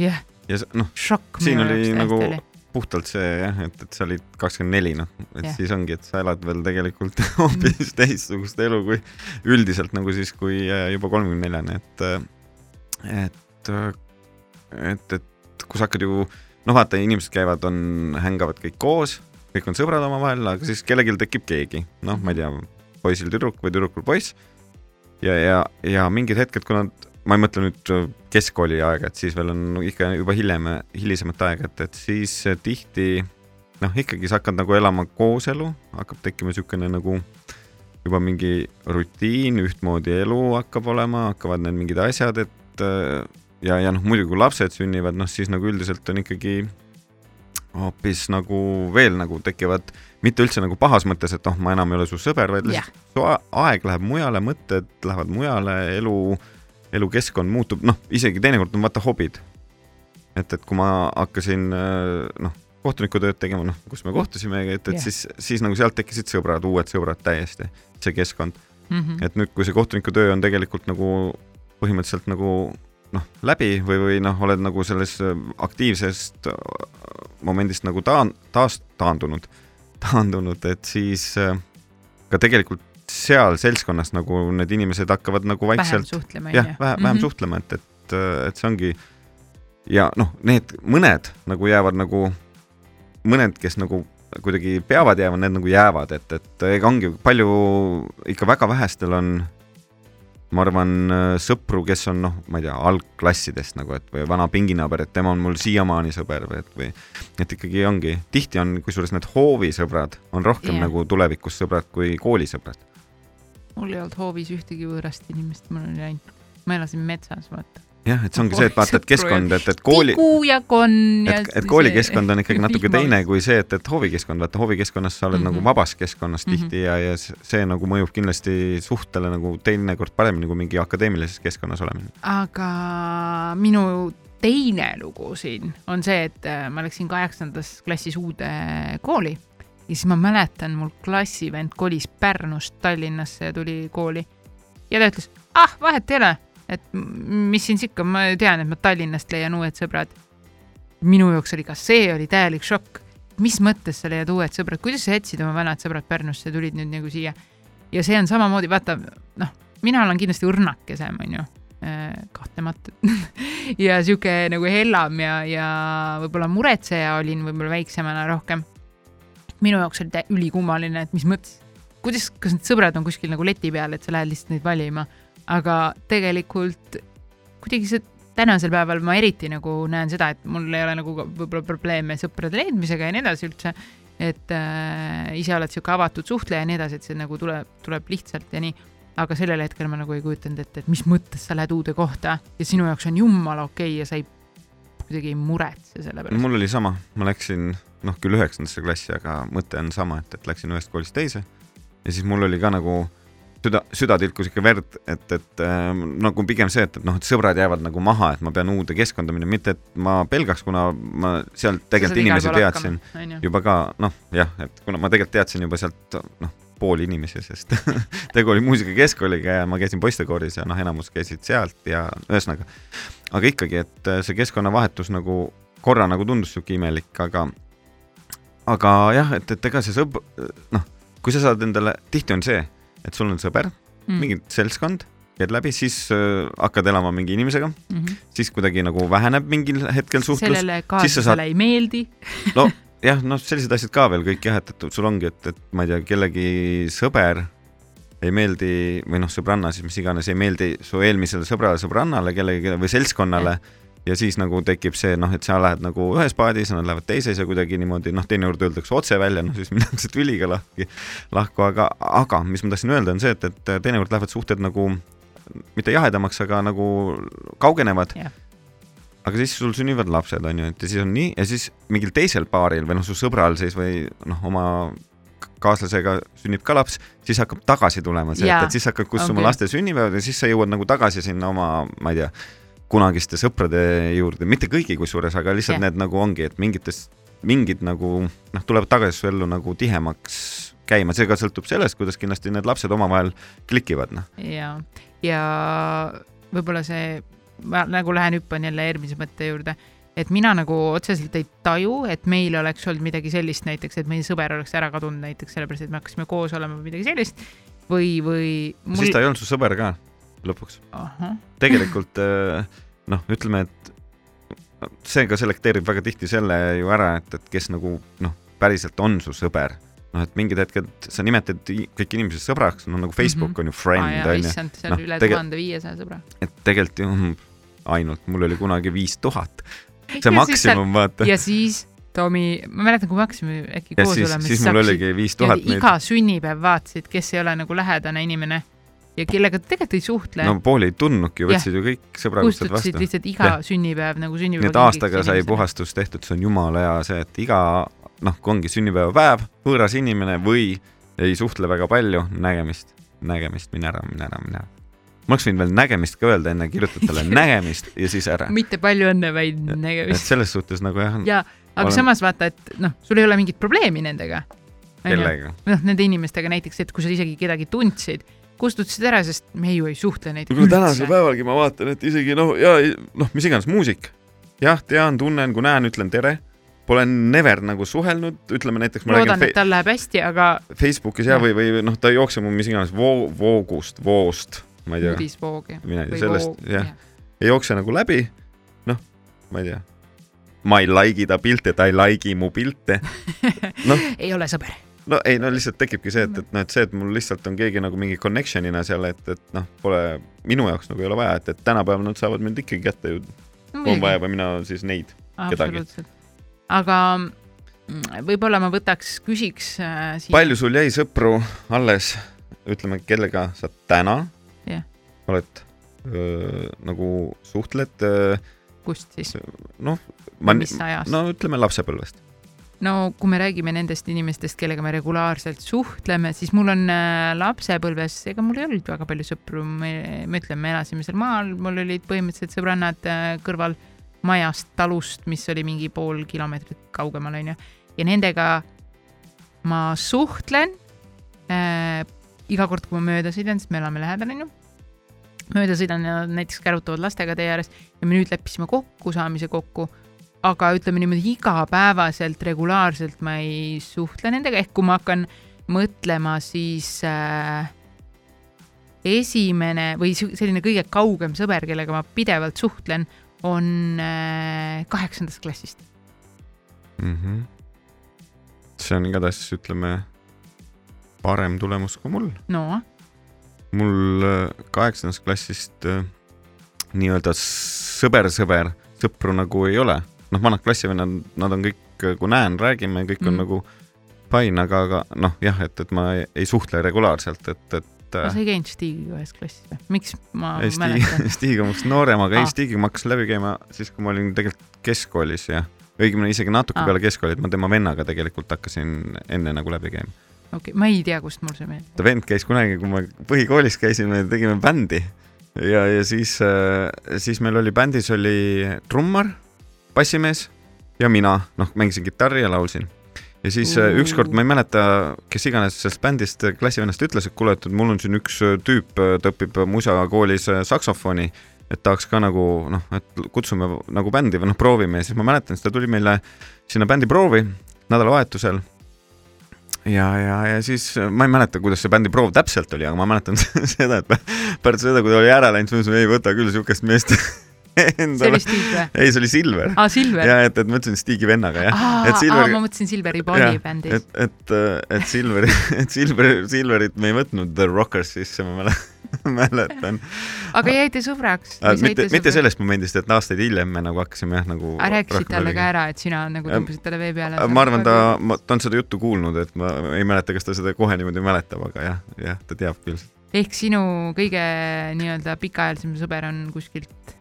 jah yeah.. ja noh, siin oli nagu oli. Puhtalt see jah, et, et sa olid kakskümmend neli, noh, et yeah. siis ongi, et sa elad veel tegelikult hoopis mm. teistsugust elu kui üldiselt nagu siis, kui äh, juba kolmekümne neljane, et, äh, et, äh, et, et kui sa hakkad ju noh, vaata, inimesed käivad, on, hängavad kõik koos, kõik on sõbrad omavahel, aga siis kellelgi tekib keegi, noh, ma ei tea poisil tüdruk või tüdrukul poiss. ja, ja, ja mingid hetked, kui nad, ma ei mõtle nüüd keskkooli aega, et siis veel on ikka juba hiljem, hilisemat aega, et, et siis tihti noh, ikkagi sa hakkad nagu elama kooselu, hakkab tekkima niisugune nagu juba mingi rutiin, ühtmoodi elu hakkab olema, hakkavad need mingid asjad, et ja, ja noh, muidugi kui lapsed sünnivad, noh siis nagu üldiselt on ikkagi hoopis nagu veel nagu tekivad mitte üldse nagu pahas mõttes, et oh, ma enam ei ole su sõber, vaid lihtsalt yeah. su aeg läheb mujale, mõtted lähevad mujale, elu, elukeskkond muutub, noh, isegi teinekord on vaata hobid. et, et kui ma hakkasin noh, kohtunikutööd tegema, noh, kus me kohtusime, et, et yeah. siis, siis nagu sealt tekkisid sõbrad, uued sõbrad täiesti, see keskkond mm. -hmm. et nüüd, kui see kohtunikutöö on tegelikult nagu põhimõtteliselt nagu noh, läbi või, või noh, oled nagu selles aktiivsest momendist nagu taan-, taas taandunud taandunud, et siis äh, ka tegelikult seal seltskonnas nagu need inimesed hakkavad nagu vaikselt vähem suhtlema, jah, vähem, vähem mm -hmm. suhtlema, et, et, et see ongi ja noh, need mõned nagu jäävad nagu, mõned, kes nagu kuidagi peavad jääma, need nagu jäävad, et, et ega ongi palju, ikka väga vähestel on ma arvan, sõpru, kes on noh, ma ei tea, algklassidest nagu, et või vana pinginaaber, et tema on mul siiamaani sõber või et või et ikkagi ongi, tihti on kusjuures need hoovisõbrad on rohkem yeah. nagu tulevikus sõbrad kui koolisõbrad. Mul ei olnud hoovis ühtegi võõrast inimest, mul oli ainult, ma elasin metsas, vaata jah, et see ongi see, et vaata, et keskkond, et, et kooli. tigu ja konn ja. et, et koolikeskkond on ikkagi natuke teine kui see, et, et hoovikeskkond, vaata hoovikeskkonnas sa oled mm -hmm. nagu mhm. vabas keskkonnas tihti mm -hmm. ja, ja see nagu mõjub kindlasti suhtele nagu teinekord paremini kui mingi akadeemilises keskkonnas olemine. aga minu teine lugu siin on see, et äh, ma läksin kaheksandas klassis uude kooli ja siis ma mäletan, mul klassivend kolis Pärnust Tallinnasse ja tuli kooli ja ta ütles, ah, vahet ei ole et mis siin ikka, ma tean, et ma Tallinnast leian uued sõbrad. minu jaoks oli ka see oli täielik šokk. mis mõttes sa leiad uued sõbrad, kuidas sa jätsid oma vanad sõbrad Pärnusse ja tulid nüüd nagu siia? ja see on samamoodi, vaata, noh, mina olen kindlasti õrnakesem, onju äh, kahtlemata ja sihuke nagu hellam ja, ja võib-olla muretseja olin võib-olla väiksemana rohkem. Minu jaoks oli ülikummaline, et mis mõttes, kuidas, kas need sõbrad on kuskil nagu leti peal, et sa lähed lihtsalt neid valima aga tegelikult kuidagi see tänasel päeval ma eriti nagu näen seda, et mul ei ole nagu võib-olla probleeme sõprade leidmisega ja nii edasi üldse. et äh, ise oled sihuke avatud suhtleja ja nii edasi, et see nagu tuleb, tuleb lihtsalt ja nii. aga sellel hetkel ma nagu ei kujutanud ette, et mis mõttes sa lähed uude kohta ja sinu jaoks on jumala okei okay ja sa ei kuidagi ei muretse selle pärast. mul oli sama, ma läksin noh, küll üheksandasse klassi, aga mõte on sama, et, et läksin ühest koolist teise. Ja siis mul oli ka nagu süda, süda tilkus ikka verd, et, et äh, nagu pigem see, et, et noh, et sõbrad jäävad nagu maha, et ma pean uude keskkonda minema, mitte et ma pelgaks, kuna ma sealt tegelikult inimesi teadsin. hakkama, juba ka noh, jah, et kuna ma tegelikult teadsin juba sealt noh, pooli inimesi, sest tegu oli muusikakeskkooliga ja ma käisin poistekooris ja noh, enamus käisid sealt ja ühesõnaga, aga ikkagi, et see keskkonnavahetus nagu korra nagu tundus sihuke imelik, aga aga jah, et, et ega see sõb-, noh, kui sa saad endale, tihti on see et sul on sõber mm., mingi seltskond, käid läbi, siis äh, hakkad elama mingi inimesega mm, -hmm. siis kuidagi nagu väheneb mingil hetkel suhtlus. sellele kaaslasele saad... ei meeldi no jah, noh, sellised asjad ka veel kõik jah, et, et sul ongi, et, et ma ei tea, kellegi sõber ei meeldi või noh, sõbranna siis mis iganes ei meeldi su eelmisele sõbrale, sõbrannale, kellegi või seltskonnale ja siis nagu tekib see noh, et sa lähed nagu ühes paadis, nad lähevad teises ja kuidagi niimoodi noh, teinekord öeldakse otse välja, noh siis minnakse tüliga lahki, lahku, aga, aga mis ma tahtsin öelda, on see, et, et teinekord lähevad suhted nagu mitte jahedamaks, aga nagu kaugenevad yeah. aga siis sul sünnivad lapsed, on ju, et ja siis on nii ja siis mingil teisel paaril või noh, su sõbral siis või noh, oma kaaslasega sünnib ka laps, siis hakkab tagasi tulema see, et, et siis hakkad kutsuma okay. laste sünnipäevad ja siis sa jõuad nagu tagasi sinna oma, ma ei tea kunagiste sõprade juurde, mitte kõigi kusjuures, aga lihtsalt yeah. need nagu ongi, et mingites, mingid nagu noh, tulevad tagasi su ellu nagu tihemaks käima, see ka sõltub sellest, kuidas kindlasti need lapsed omavahel klikivad, noh. ja, ja võib-olla see, ma nagu lähen hüppan jälle eelmise mõtte juurde, et mina nagu otseselt ei taju, et meil oleks olnud midagi sellist näiteks, et meie sõber oleks ära kadunud näiteks sellepärast, et me hakkasime koos olema või midagi sellist. Või, või mul.... siis ta ei olnud su sõber ka lõpuks. tegelikult äh, noh, ütleme, et see ka selekteerib väga tihti selle ju ära, et, et kes nagu noh, päriselt on su sõber noh, et mingid hetked sa nimetad kõik inimesed sõbraks, no nagu Facebook mm -hmm. on ju friend on ju. issand, seal no, üle tuhande viiesaja sõbra. et tegelikult ju mm, ainult, mul oli kunagi viis tuhat. see maksimum, vaata. ja siis Tomi, ma mäletan, kui me hakkasime äkki koos siis, olema. siis mul oligi viis tuhat. iga sünnipäev vaatasid, kes ei ole nagu lähedane inimene ja kellega tegelikult ei suhtle. no pooli ei tundnudki, võtsid ju kõik sõbraliselt vastu. kustutasid lihtsalt iga ja. sünnipäev nagu sünnipäeva. nii et aastaga sai puhastus tehtud, see on jumala hea see, et iga noh, kui ongi sünnipäevapäev, võõras inimene või ei suhtle väga palju, nägemist, nägemist, mine ära, mine ära, mine ära. ma oleks võinud veel nägemist ka öelda enne, kirjutad talle nägemist ja siis ära. mitte palju õnne, vaid nägemist. selles suhtes nagu jah. ja, aga olen... samas vaata, et noh, sul ei ole mingit probleemi nendega. kellega? noh, nende inimestega näiteks, et kui sa isegi kedagi tundsid kustutasid ära, sest me ju ei suhtle neid. kuule tänasel päevalgi ma vaatan, et isegi noh, ja noh, mis iganes muusik, jah, tean, tunnen, kui näen, ütlen tere. Pole never nagu suhelnud, ütleme näiteks. loodan, et tal läheb hästi, aga. Facebookis ja, või, või noh, ta ei jookse mul mis iganes voo, voogust, voost, ma ei tea. uudisvoogi. tea sellest, jah ja. ei jookse nagu läbi. noh, ma ei tea. ma ei like'i ta pilte, ta ei like'i mu pilte no.. ei ole sõber no ei, no lihtsalt tekibki see, et, et noh, et see, et mul lihtsalt on keegi nagu mingi connection'ina seal, et, et noh, pole minu jaoks nagu ei ole vaja, et, et tänapäeval nad saavad mind ikkagi kätte ju no,. kui on vaja või mina siis neid, kedagi. aga mm, võib-olla ma võtaks, küsiks äh, siin. palju sul jäi sõpru alles, ütleme, kellega sa täna yeah. oled öö, nagu suhtled? kust siis? noh, ma, no ütleme lapsepõlvest no kui me räägime nendest inimestest, kellega me regulaarselt suhtleme, siis mul on äh, lapsepõlves, ega mul ei olnud väga palju sõpru, ma ütlen, me elasime seal maal, mul olid põhimõtteliselt sõbrannad äh, kõrval majast, talust, mis oli mingi pool kilomeetrit kaugemal, onju. ja nendega ma suhtlen äh, iga kord, kui ma mööda sõidan, sest me elame lähedal, onju. Mööda sõidan ja näiteks kärutavad lastega tee ääres ja me nüüd leppisime kokku saamise kokku aga ütleme niimoodi igapäevaselt, regulaarselt ma ei suhtle nendega, ehk kui ma hakkan mõtlema, siis äh, esimene või selline kõige kaugem sõber, kellega ma pidevalt suhtlen, on äh, kaheksandast klassist mm. -hmm. see on igatahes, ütleme, parem tulemus kui mul. no. mul äh, kaheksandast klassist äh, nii-öelda sõber-sõber, sõpru nagu ei ole noh, vanad klassivennad, nad on kõik, kui näen, räägime, kõik on mm. nagu fine, aga, aga noh, jah, et, et ma ei, ei suhtle regulaarselt, et, et aga sa ei käinud Stigiga ühes klassis või? miks ma ei, mäletan? Stig on minust noorem, aga ah. ei, Stigiga ma hakkasin läbi käima siis, kui ma olin tegelikult keskkoolis ja õigemini isegi natuke ah. peale keskkooli, et ma tema vennaga tegelikult hakkasin enne nagu läbi käima. okei okay., ma ei tea, kust mul see meeldib. ta vend käis kunagi, kui me põhikoolis käisime, tegime bändi ja, ja siis, äh, siis meil oli bändis oli trummar bassimees ja mina, noh, mängisin kitarri ja laulsin. ja siis uh. ükskord, ma ei mäleta, kes iganes sellest bändist klassivennast ütles, et kuule, et mul on siin üks äh, tüüp, ta õpib muusakoolis saksofoni, et tahaks ka nagu noh, et kutsume nagu bändi või noh, proovime ja siis ma mäletan, siis ta tuli meile sinna bändiproovi nädalavahetusel ja, ja, ja siis ma ei mäleta, kuidas see bändiproov täpselt oli, aga ma mäletan seda, et pärast seda, kui ta oli ära läinud, siis ma mõtlesin, ei võta küll siukest meest. see oli Stig või? ei, see oli Silver. aa, Silver. ja et, et ma ütlesin Stigi vennaga jah. et Silver. ma mõtlesin Silveri Bonni bändis. et, et, et Silveri, et Silver, Silverit me ei võtnud The Rockers sisse, ma mäletan mäletan. aga jäite sõbraks äh,? mitte, mitte sellest momendist, et aastaid hiljem me nagu hakkasime jah nagu. rääkisid talle ka ära, et sina nagu tõmbasid talle vee peale? ma arvan, ta, ta on seda juttu kuulnud, et ma ei mäleta, kas ta seda kohe niimoodi mäletab, aga jah, jah, ta teab küll. ehk sinu kõige nii-öelda pikaajalisem sõber on kuskilt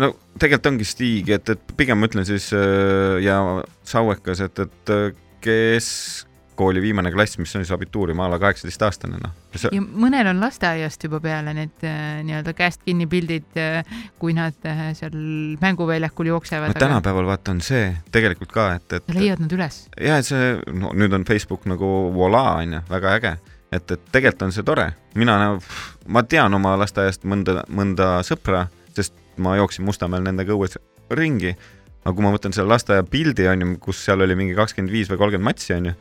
no tegelikult ongi Stig, et, et pigem ma ütlen siis äh, ja Sauekas, et, et äh, keskkooli viimane klass, mis on siis abituurium a la kaheksateistaastane, noh. ja mõnel on lasteaiast juba peale need äh, nii-öelda käest kinni pildid, kui nad seal mänguväljakul jooksevad. no tänapäeval vaata on see tegelikult ka, et, et. leiad nad üles? ja, et see, no nüüd on Facebook nagu voilà onju, väga äge et, et tegelikult on see tore, mina, ma tean oma lasteaiast mõnda, mõnda sõpra, sest ma jooksin Mustamäel nendega õues ringi. aga kui ma võtan selle lasteaia pildi, on ju, kus seal oli mingi kakskümmend viis või kolmkümmend matsi, on ju,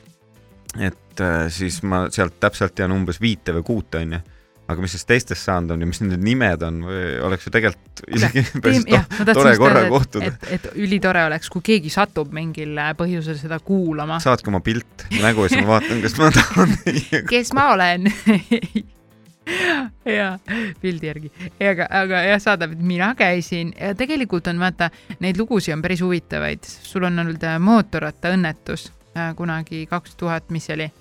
et äh, siis ma sealt täpselt tean umbes viite või kuute, on ju aga mis siis teistest saanud on ja mis nende nimed on või oleks ju tegelikult isegi päris to jah, tore korra kohtuda. et, et ülitore oleks, kui keegi satub mingil põhjusel seda kuulama. saatke oma pilt nägu ja siis ma vaatan, kas ma tahan kes ma olen ja pildi järgi, aga, aga jah, saadab, et mina käisin ja tegelikult on vaata, neid lugusid on päris huvitavaid, sul on olnud äh, mootorrattaõnnetus äh, kunagi kaks tuhat, mis see oli?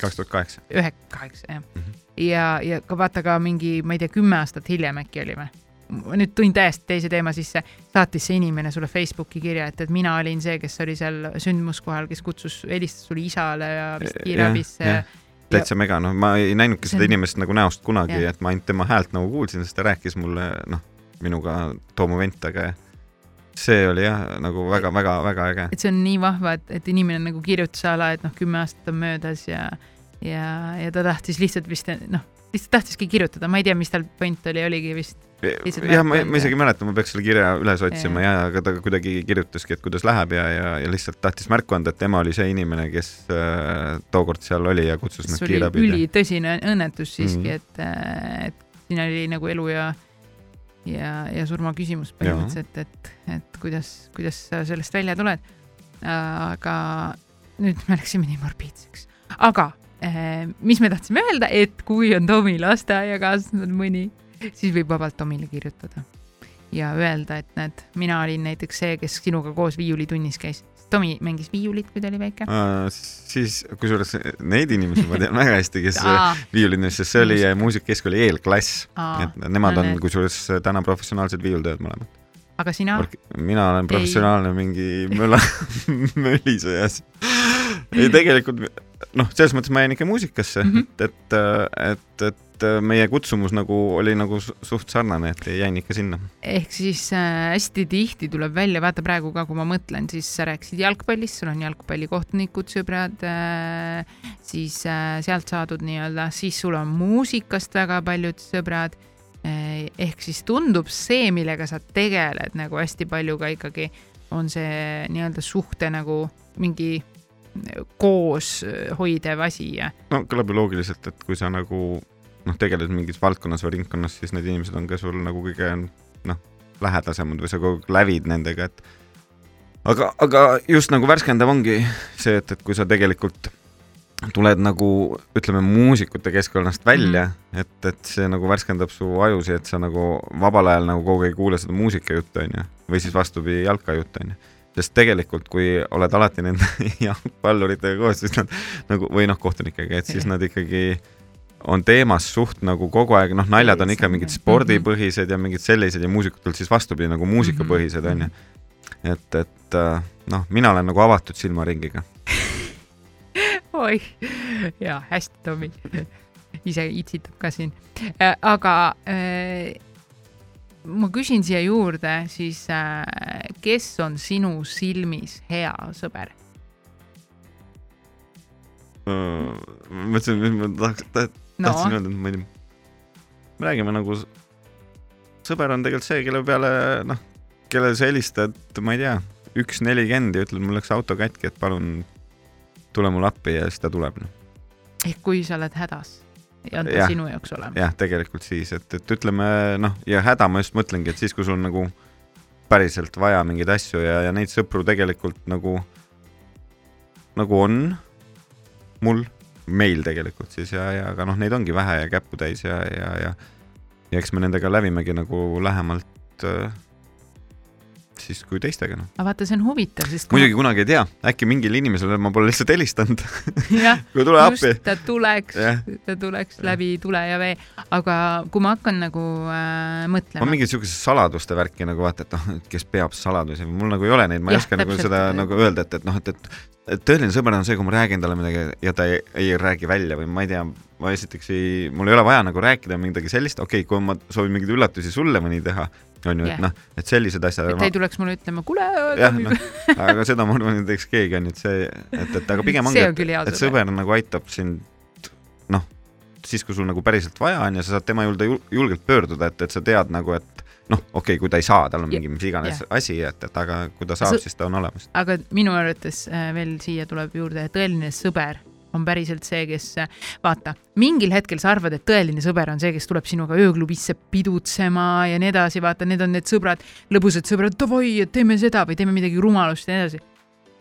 kaks tuhat kaheksa. ühe, kaheksa jah mm. -hmm. ja, ja ka vaata ka mingi, ma ei tea, kümme aastat hiljem äkki oli või? nüüd tõin täiesti teise teema sisse, saatis see inimene sulle Facebooki kirja, et, et mina olin see, kes oli seal sündmuskohal, kes kutsus, helistas sulle isale ja vist kiirabisse ja, ja täitsa mega, noh, ma ei näinudki seda inimest nagu näost kunagi, et ma ainult tema häält nagu kuulsin, sest ta rääkis mulle, noh, minuga Toomu Ventaga ja see oli jah, nagu väga-väga-väga äge. et see on nii vahva, et, et inimene nagu kirjutas ala, et noh, kümme aastat on möödas ja, ja, ja ta tahtis lihtsalt vist noh, lihtsalt tahtiski kirjutada, ma ei tea, mis tal point oli, oligi vist jah, ma, ma isegi ei mäleta, ma peaks selle kirja üles otsima ja, ja aga ta kuidagi kirjutaski, et kuidas läheb ja, ja, ja lihtsalt tahtis märku anda, et tema oli see inimene, kes äh, tookord seal oli ja kutsus nad kiirabi. ülitõsine õnnetus siiski mm, -hmm. et, äh, et siin oli nagu elu ja, ja, ja surma küsimus põhimõtteliselt, et, et kuidas, kuidas sa sellest välja tuled. aga nüüd me läksime nii morbiidseks, aga äh, mis me tahtsime öelda, et kui on Tomi lasteaiakaaslane mõni siis võib vabalt Tomile kirjutada ja öelda, et näed, mina olin näiteks see, kes sinuga koos viiulitunnis käis. Tomi mängis viiulit, kui ta oli väike siis, kusjuures neid inimesi ma tean väga hästi, kes viiulitunnis, sest see oli muusikakeskkooli eelklass, et nemad on kusjuures täna professionaalsed viiultööd mõlemad. aga sina? mina olen professionaalne ei. mingi möla mölisejas ei, tegelikult noh, selles mõttes ma jäin ikka muusikasse mm, -hmm. et, et, et, et et äh, meie kutsumus nagu oli nagu suht sarnane, et jäin ikka sinna. ehk siis äh, hästi tihti tuleb välja, vaata praegu ka, kui ma mõtlen, siis sa rääkisid jalgpallist, sul on jalgpallikohtunikud, sõbrad äh,, siis äh, sealt saadud nii-öelda, siis sul on muusikast väga paljud sõbrad eh,. ehk siis tundub see, millega sa tegeled nagu hästi palju ka ikkagi on see nii-öelda suhte nagu mingi koos hoidev asi ja. no kõlab ju loogiliselt, et kui sa nagu noh, tegeled mingis valdkonnas või ringkonnas, siis need inimesed on ka sul nagu kõige noh, lähedasemad või sa kogu aeg lävid nendega, et aga, aga just nagu värskendav ongi see, et, et kui sa tegelikult tuled nagu ütleme muusikute keskkonnast välja -hmm. et, et see nagu värskendab su ajusi, et sa nagu vabal ajal nagu kogu aeg ei kuule seda muusikajuttu, onju, või siis vastupidi, jalkajuttu, onju sest tegelikult, kui oled alati nende jalgpalluritega koos, siis nad nagu või noh, kohtunikega, et siis nad ikkagi on teemas suht nagu kogu aeg, noh, naljad on ikka mingid spordipõhised ja mingid sellised ja muusikutel siis vastupidi nagu muusikapõhised onju. et, et äh, noh, mina olen nagu avatud silmaringiga oi, ja hästi, Tomi. ise itsitab ka siin. Äh, aga äh, ma küsin siia juurde siis äh,, kes on sinu silmis hea sõber? ma mõtlesin, et ma tahaks, no. tahtsin öelda, ma ei tea, me räägime nagu, sõber on tegelikult see, kelle peale, noh, kellele sa helistad, ma ei tea, üks nelikümmend ja ütled, mul läks auto katki, et palun tule mulle appi ja siis ta tuleb, noh. ehk kui sa oled hädas ja on ta ja, sinu jaoks olemas. jah, tegelikult siis, et, et ütleme noh, ja häda ma just mõtlengi, et siis, kui sul on nagu päriselt vaja mingeid asju ja, ja neid sõpru tegelikult nagu, nagu on mul meil tegelikult siis ja, ja aga noh, neid ongi vähe ja käputäis ja, ja, ja ja eks me nendega lävimegi nagu lähemalt äh, siis kui teistega noh. aga vaata, see on huvitav, sest muidugi kunagi ei tea, äkki mingile inimesele ma pole lihtsalt helistanud. Kui tule appi. ta tuleks, ta tuleks läbi tule ja vee, aga kui ma hakkan nagu äh, mõtlema. on mingid siukesed saladuste värki nagu vaata, et noh, et kes peab saladusi, mul nagu ei ole neid, ma ei ja, oska nagu seda nagu öelda, et, et noh, et et tõeline sõber on see, kui ma räägin talle midagi ja ta ei, ei räägi välja või ma ei tea, ma esiteks ei, mul ei ole vaja nagu rääkida midagi sellist, okei okay,, kui ma soovin mingeid üllatusi sulle mõni teha on ju yeah., et noh, et sellised asjad. et ta ei tuleks mulle ütlema, kuule. jah, noh, aga seda ma arvan, ei teeks keegi, on et see, et, et aga pigem ongi, et, et sõber nagu aitab sind noh, siis kui sul nagu päriselt vaja on ja sa saad tema juurde julgelt pöörduda, et, et sa tead nagu, et noh, okei okay,, kui ta ei saa, tal on mingi mis iganes yeah. asi, et, et aga kui ta saab, siis ta on olemas. aga minu arvates äh, veel siia tuleb juurde tõeline sõber on päriselt see, kes vaata, mingil hetkel sa arvad, et tõeline sõber on see, kes tuleb sinuga ööklubisse pidutsema ja nii edasi, vaata, need on need sõbrad, lõbusad sõbrad, davai, et teeme seda või teeme midagi rumalust ja nii edasi.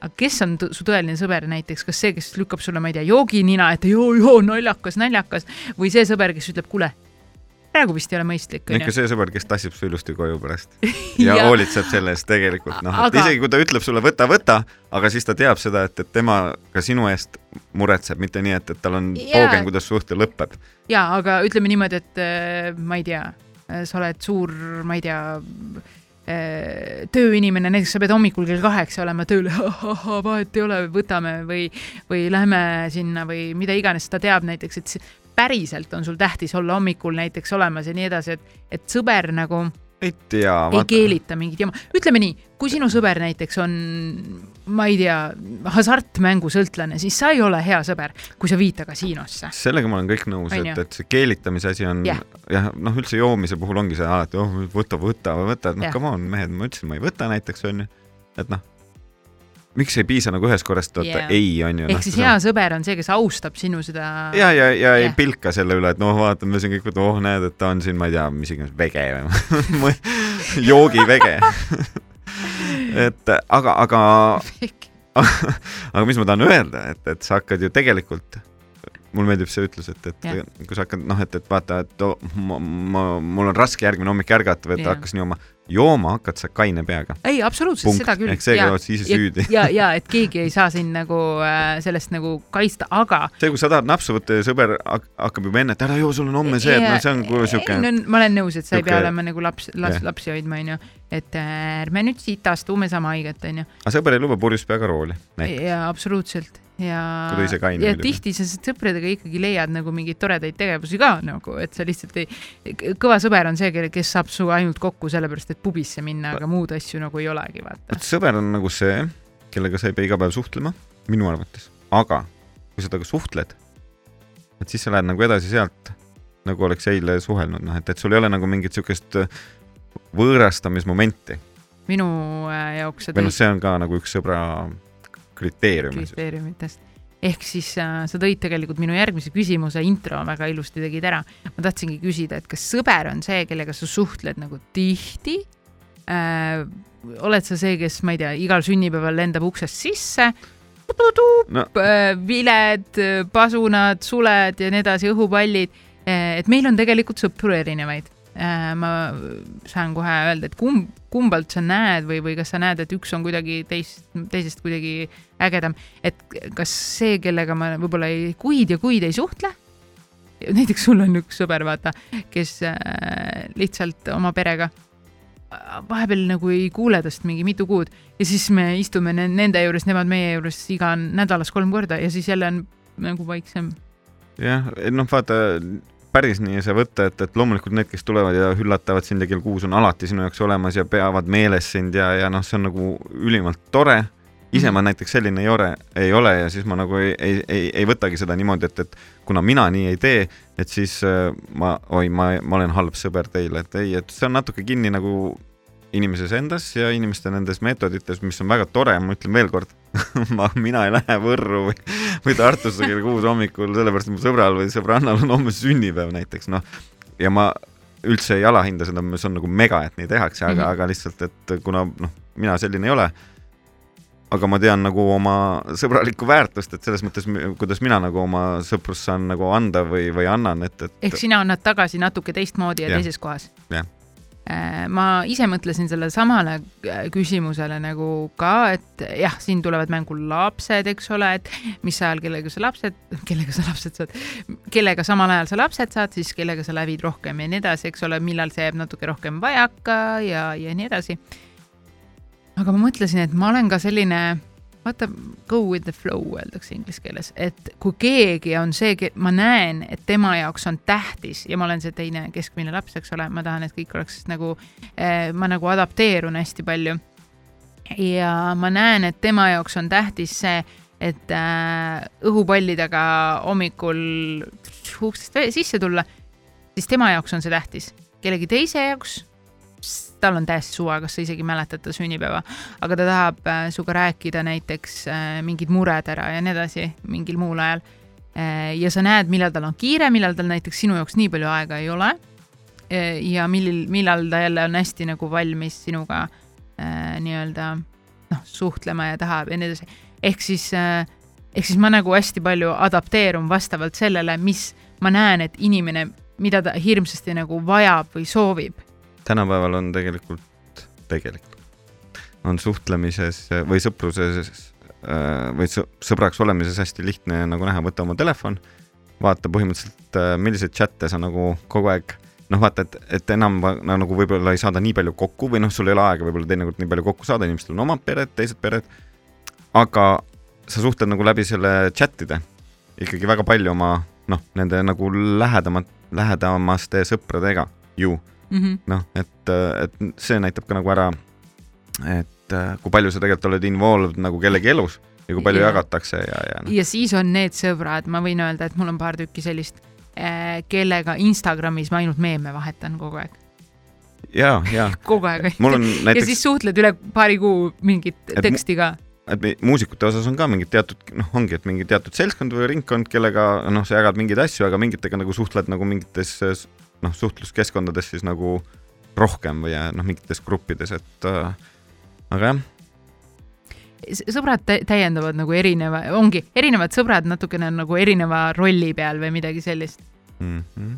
aga kes on su tõeline sõber näiteks, kas see, kes lükkab sulle, ma ei tea, jooginina ette, joo, joo, naljakas, naljakas või see sõber, kes ütleb, kuule praegu vist ei ole mõistlik. ikka see sõber, kes tassib su ilusti koju pärast ja, ja hoolitseb selle eest tegelikult, noh aga..., et isegi kui ta ütleb sulle võta, võta, aga siis ta teab seda, et, et tema ka sinu eest muretseb, mitte nii, et, et tal on ja... poogen, kuidas suhte lõpeb. ja aga ütleme niimoodi, et äh, ma ei tea, sa oled suur, ma ei tea äh, tööinimene, näiteks sa pead hommikul kell kaheksa olema tööl, vahet ei ole, võtame või, või lähme sinna või mida iganes, ta teab näiteks, et päriselt on sul tähtis olla hommikul näiteks olemas ja nii edasi, et, et sõber nagu ei tea. ei keelita mingit jama. ütleme nii, kui sinu sõber näiteks on, ma ei tea, hasartmängusõltlane, siis sa ei ole hea sõber, kui sa viid ta kasiinosse. sellega ma olen kõik nõus, et, et see keelitamise asi on jah ja,, noh, üldse joomise puhul ongi see alati, oh võta, võta, võta, et noh, come on, mehed, ma ütlesin, ma ei võta näiteks onju, et noh miks ei piisa nagu ühest korrast öelda yeah. ei, on ju. ehk no, siis hea sõber on see, kes austab sinu seda. ja, ja, ja yeah. ei pilka selle üle, et noh, vaatame siin kõik, oh näed, et ta on siin, ma ei tea, mis iganes vege või joogivege et aga, aga aga mis ma tahan öelda, et, et sa hakkad ju tegelikult mulle meeldib see ütlus, et, et ja. kui sa hakkad noh, et, et vaata, et oh, ma, ma, mul on raske järgmine hommik ärgata või et hakkas nii oma jooma hakkad sa kaine peaga. ei, absoluutselt, seda küll. ehk seega oled sa ise süüdi. ja, ja et keegi ei saa sind nagu äh, sellest nagu kaitsta, aga. see, kui sa tahad napsu võtta ja sõber hakkab juba enne, et ära joo, sul on homme see, et no see on kuule siuke. Ma olen nõus, et sa ei pea olema nagu laps, las, lapsi hoidma, onju. Et äh, ärme nüüd siit astume sama haiget, onju. aga sõber ei luba purjus peaga rooli. jaa, absoluutselt ja, ja tihti sa sõpradega ikkagi leiad nagu mingeid toredaid tegevusi ka nagu, et sa lihtsalt ei, kõva sõber on see, kes saab sinuga ainult kokku sellepärast, et pubisse minna, aga muud asju nagu ei olegi, vaata. vot sõber on nagu see, kellega sa ei pea iga päev suhtlema, minu arvates, aga kui sa temaga suhtled, et siis sa lähed nagu edasi sealt, nagu oleks eile suhelnud, noh, et, et sul ei ole nagu mingit siukest võõrastamismomenti. minu äh, jaoks või noh, see on ka nagu üks sõbra kriteeriumitest. kriteeriumitest ehk siis äh, sa tõid tegelikult minu järgmise küsimuse intro väga ilusti tegid ära. ma tahtsingi küsida, et kas sõber on see, kellega sa suhtled nagu tihti äh,? oled sa see, kes, ma ei tea, igal sünnipäeval lendab uksest sisse? No. Äh, viled, pasunad, suled ja nii edasi, õhupallid. Äh, et meil on tegelikult sõpru erinevaid Äh, ma saan kohe öelda, et kumb, kumbalt sa näed või, või kas sa näed, et üks on kuidagi teist, teisest kuidagi ägedam, et kas see, kellega ma võib-olla ei, kuid ja kuid ei suhtle, näiteks sul on üks sõber, vaata, kes äh, lihtsalt oma perega vahepeal nagu ei kuule tast mingi mitu kuud. Ja siis me istume nende juures, nemad meie juures iga nädalas kolm korda ja siis jälle on nagu vaiksem. jah, noh, vaata päris nii ei saa võtta, et, et loomulikult need, kes tulevad ja hüllatavad sind ja kell kuus on alati sinu jaoks olemas ja peavad meeles sind ja, ja noh, see on nagu ülimalt tore. ise ma mhm. näiteks selline ei ole, ei ole ja siis ma nagu ei, ei, ei, ei võtagi seda niimoodi, et, et kuna mina nii ei tee, et siis äh, ma, oi, ma, ma olen halb sõber teile, et ei, et see on natuke kinni nagu inimeses endas ja inimeste nendes meetodites, mis on väga tore, ma ütlen veel kord ma, mina ei lähe Võrru või, või Tartusse kell kuus hommikul, sellepärast et mu sõbral või sõbrannal on homme sünnipäev näiteks, noh. ja ma üldse ei alahinda seda, see on nagu mega, et nii tehakse, aga mm, -hmm. aga lihtsalt, et kuna noh, mina selline ei ole. aga ma tean nagu oma sõbralikku väärtust, et selles mõttes, kuidas mina nagu oma sõprust saan nagu anda või, või annan, et, et. ehk sina annad tagasi natuke teistmoodi ja, ja teises kohas? jah ma ise mõtlesin sellele samale äh, küsimusele nagu ka, et jah, siin tulevad mängu lapsed, eks ole, et mis ajal kellega sa lapsed, kellega sa lapsed saad, kellega samal ajal sa lapsed saad, siis kellega sa lävid rohkem ja nii edasi, eks ole, millal see jääb natuke rohkem vajaka ja, ja nii edasi. aga ma mõtlesin, et ma olen ka selline vaata, go with the flow öeldakse inglise keeles, et kui keegi on see, ma näen, et tema jaoks on tähtis ja ma olen see teine keskmine laps, eks ole, ma tahan, et kõik oleks nagu eh,, ma nagu adapteerun hästi palju. ja ma näen, et tema jaoks on tähtis see, et äh, õhupallidega hommikul uksest sisse tulla, siis tema jaoks on see tähtis. kellegi teise jaoks tal on täiesti suva, kas sa isegi mäletad ta sünnipäeva, aga ta tahab äh, sinuga rääkida näiteks äh, mingid mured ära ja nii edasi mingil muul ajal äh,. ja sa näed, millal tal on kiire, millal tal näiteks sinu jaoks nii palju aega ei ole ja millil, millal ta jälle on hästi nagu valmis sinuga nii-öelda noh, suhtlema ja tahab ja nii edasi. ehk siis ehk siis ma nagu hästi palju adapteerun vastavalt sellele, mis ma näen, et inimene, mida ta hirmsasti nagu vajab või soovib tänapäeval on tegelikult, tegelikult on suhtlemises või sõpruses äh, või sõbraks olemises hästi lihtne nagu näha, võta oma telefon, vaata põhimõtteliselt, äh, milliseid chat'e sa nagu kogu aeg noh, vaata, et, et enam nagu võib-olla ei saada nii palju kokku või noh, sul ei ole aega võib-olla teinekord nii palju kokku saada, inimestel on omad pered, teised pered. aga sa suhtled nagu läbi selle chat'ide ikkagi väga palju oma noh, nende nagu lähedamat, lähedamaste sõpradega ju mm -hmm. noh, et, et see näitab ka nagu ära, et äh, kui palju sa tegelikult oled involved nagu kellegi elus ja kui palju ja. jagatakse ja, ja no.. ja siis on need sõbrad, ma võin öelda, et mul on paar tükki sellist, äh, kellega Instagramis ma ainult meeme vahetan kogu aeg ja, ja. kogu aeg. Näiteks... ja siis suhtled üle paari kuu mingit teksti ka. et muusikute osas on ka mingid teatud, noh, ongi, et mingi teatud seltskond või ringkond, kellega noh, sa jagad mingeid asju, aga mingitega nagu suhtled nagu mingites noh, suhtluskeskkondades siis nagu rohkem või noh, mingites gruppides, et äh, aga jah sõbrad täiendavad nagu erineva, ongi erinevad sõbrad natukene nagu erineva rolli peal või midagi sellist mm. -hmm.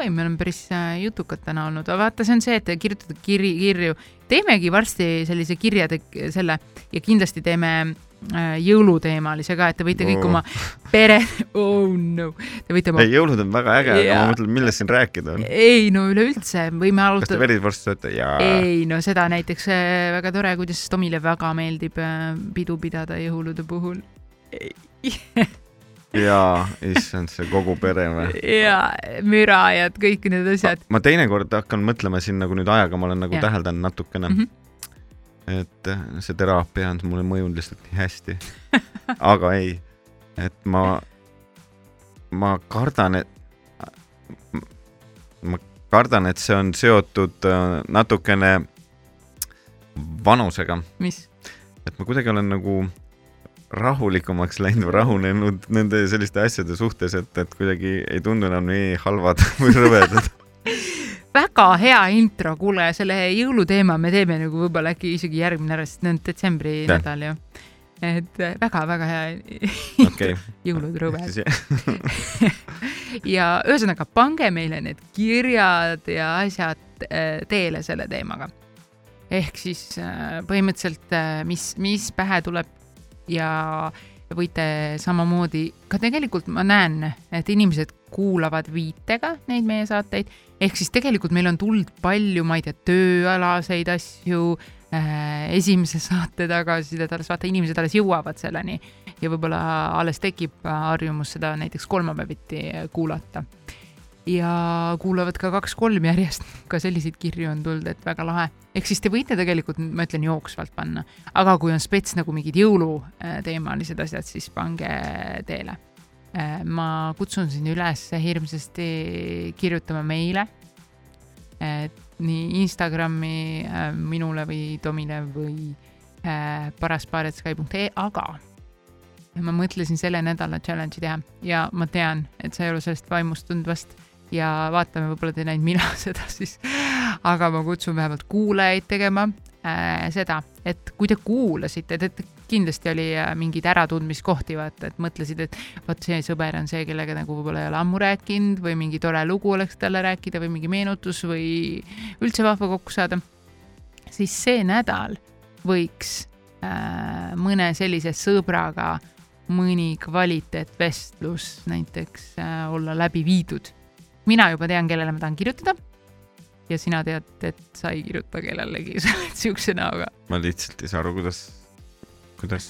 oi, me oleme päris äh, jutukad täna olnud, aga vaata, see on see, et kirjutada kiri, kirju, teemegi varsti sellise kirjade selle ja kindlasti teeme jõuluteemalise ka, et te võite kõik oh. oma pere, oh no, te võite oma. ei, jõulud on väga äge, aga ma mõtlen, millest siin rääkida on. ei no üleüldse võime alustada. kas te verivorsti sööte? jaa. ei no seda näiteks äh, väga tore, kuidas Tomile väga meeldib äh, pidu pidada jõulude puhul jaa, issand, see kogu pere või? jaa, müra ja kõik need asjad. ma teinekord hakkan mõtlema siin nagu nüüd ajaga, ma olen nagu ja. täheldanud natukene mm. -hmm et eh, see teraapia on mulle mõjunud lihtsalt nii hästi. aga ei, et ma, ma kardan, et, ma kardan, et see on seotud eh, natukene vanusega. mis? et ma kuidagi olen nagu rahulikumaks läinud või rahunenud nende selliste asjade suhtes, et, et kuidagi ei tundu enam nii halvad või rõvedad väga hea intro, kuule, selle jõuluteema me teeme nagu võib-olla äkki isegi järgmine nädal, sest need on detsembri ja. nädal ju. et väga-väga äh, hea okay. jõulud rõved ja ühesõnaga, pange meile need kirjad ja asjad äh, teele selle teemaga. ehk siis äh, põhimõtteliselt, mis, mis pähe tuleb ja võite samamoodi, ka tegelikult ma näen, et inimesed kuulavad viitega neid meie saateid, ehk siis tegelikult meil on tulnud palju, ma ei tea, tööalaseid asju äh,, esimese saate tagasisidet alles, vaata, inimesed alles jõuavad selleni ja võib-olla alles tekib harjumus seda näiteks kolmapäeviti kuulata. ja kuulavad ka kaks-kolm järjest, ka selliseid kirju on tulnud, et väga lahe. ehk siis te võite tegelikult, ma ütlen, jooksvalt panna, aga kui on spets nagu mingid jõuluteemalised asjad, siis pange teele ma kutsun sind üles hirmsasti kirjutama meile. nii Instagrami äh, minule või Tomile või äh, paraspaaretsky.ee, aga ma mõtlesin selle nädala challenge'i teha ja ma tean, et sa ei ole sellest vaimustunud vast ja vaatame, võib-olla teen ainult mina seda siis. aga ma kutsun vähemalt kuulajaid tegema äh, seda, et kui te kuulasite, te kindlasti oli äh, mingeid äratundmiskohti, vaata, et mõtlesid, et vot see sõber on see, kellega nagu võib-olla ei ole ammu rääkinud või mingi tore lugu oleks talle rääkida või mingi meenutus või üldse vahva kokku saada. siis see nädal võiks äh, mõne sellise sõbraga mõni kvaliteetvestlus näiteks äh, olla läbi viidud. mina juba tean, kellele ma tahan kirjutada ja sina tead, et sa ei kirjuta kellelegi, sa oled siukse näoga. ma lihtsalt ei saa aru, kuidas, kuidas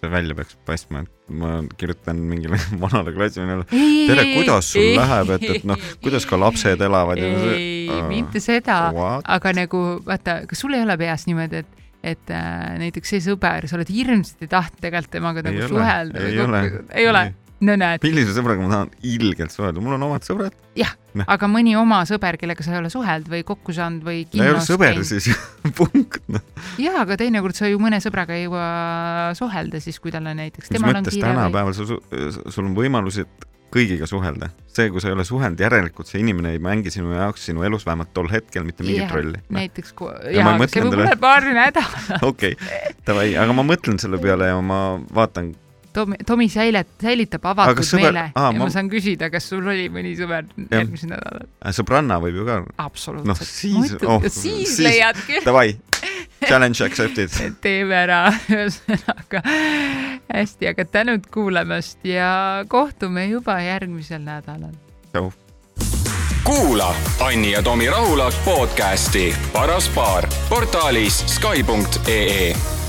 see välja peaks paistma, et ma kirjutan mingile vanale klassivenele. tere, kuidas sul ei, läheb, et, et noh, kuidas ka lapsed elavad. ei uh,, mitte seda, aga nagu vaata, kas sul ei ole peas niimoodi, et et äh, näiteks see sõber, sa oled hirmsasti tahtnud tegelikult temaga nagu suhelda. ei ole, ei ole, no näed. millise sõbraga ma tahan ilgelt suhelda, mul on omad sõbrad. jah no., aga mõni oma sõber, kellega sa ei ole suhelnud või kokku saanud või kinos ei ole sõber siis punkt no.. ja, aga teinekord sa ju mõne sõbraga ei jõua suhelda siis, kui tal on näiteks. mis mõttes tänapäeval või... sul, sul on võimalusi kõigiga suhelda. see, kui sa ei ole suhelnud, järelikult see inimene ei mängi sinu jaoks sinu elus vähemalt tol hetkel mitte mingit yeah, rolli no.. näiteks kui, jaa, see võib olla paari nädalat. okei, davai, aga ma mõtlen selle peale ja ma vaatan Tomi, Tomi säilet-, säilitab avatud sõber, meele aa, ja ma... ma saan küsida, kas sul oli mõni sõber järgmisel nädalal. Äh, sõbranna võib ju ka. absoluutselt. noh, siis, oh, siis, siis leiadki. Davai, challenge accepted. teeme ära, ühesõnaga hästi, aga tänud kuulamast ja kohtume juba järgmisel nädalal. tšau. kuula Anni ja Tomi Rahula podcasti Paras paar portaalis Skype.ee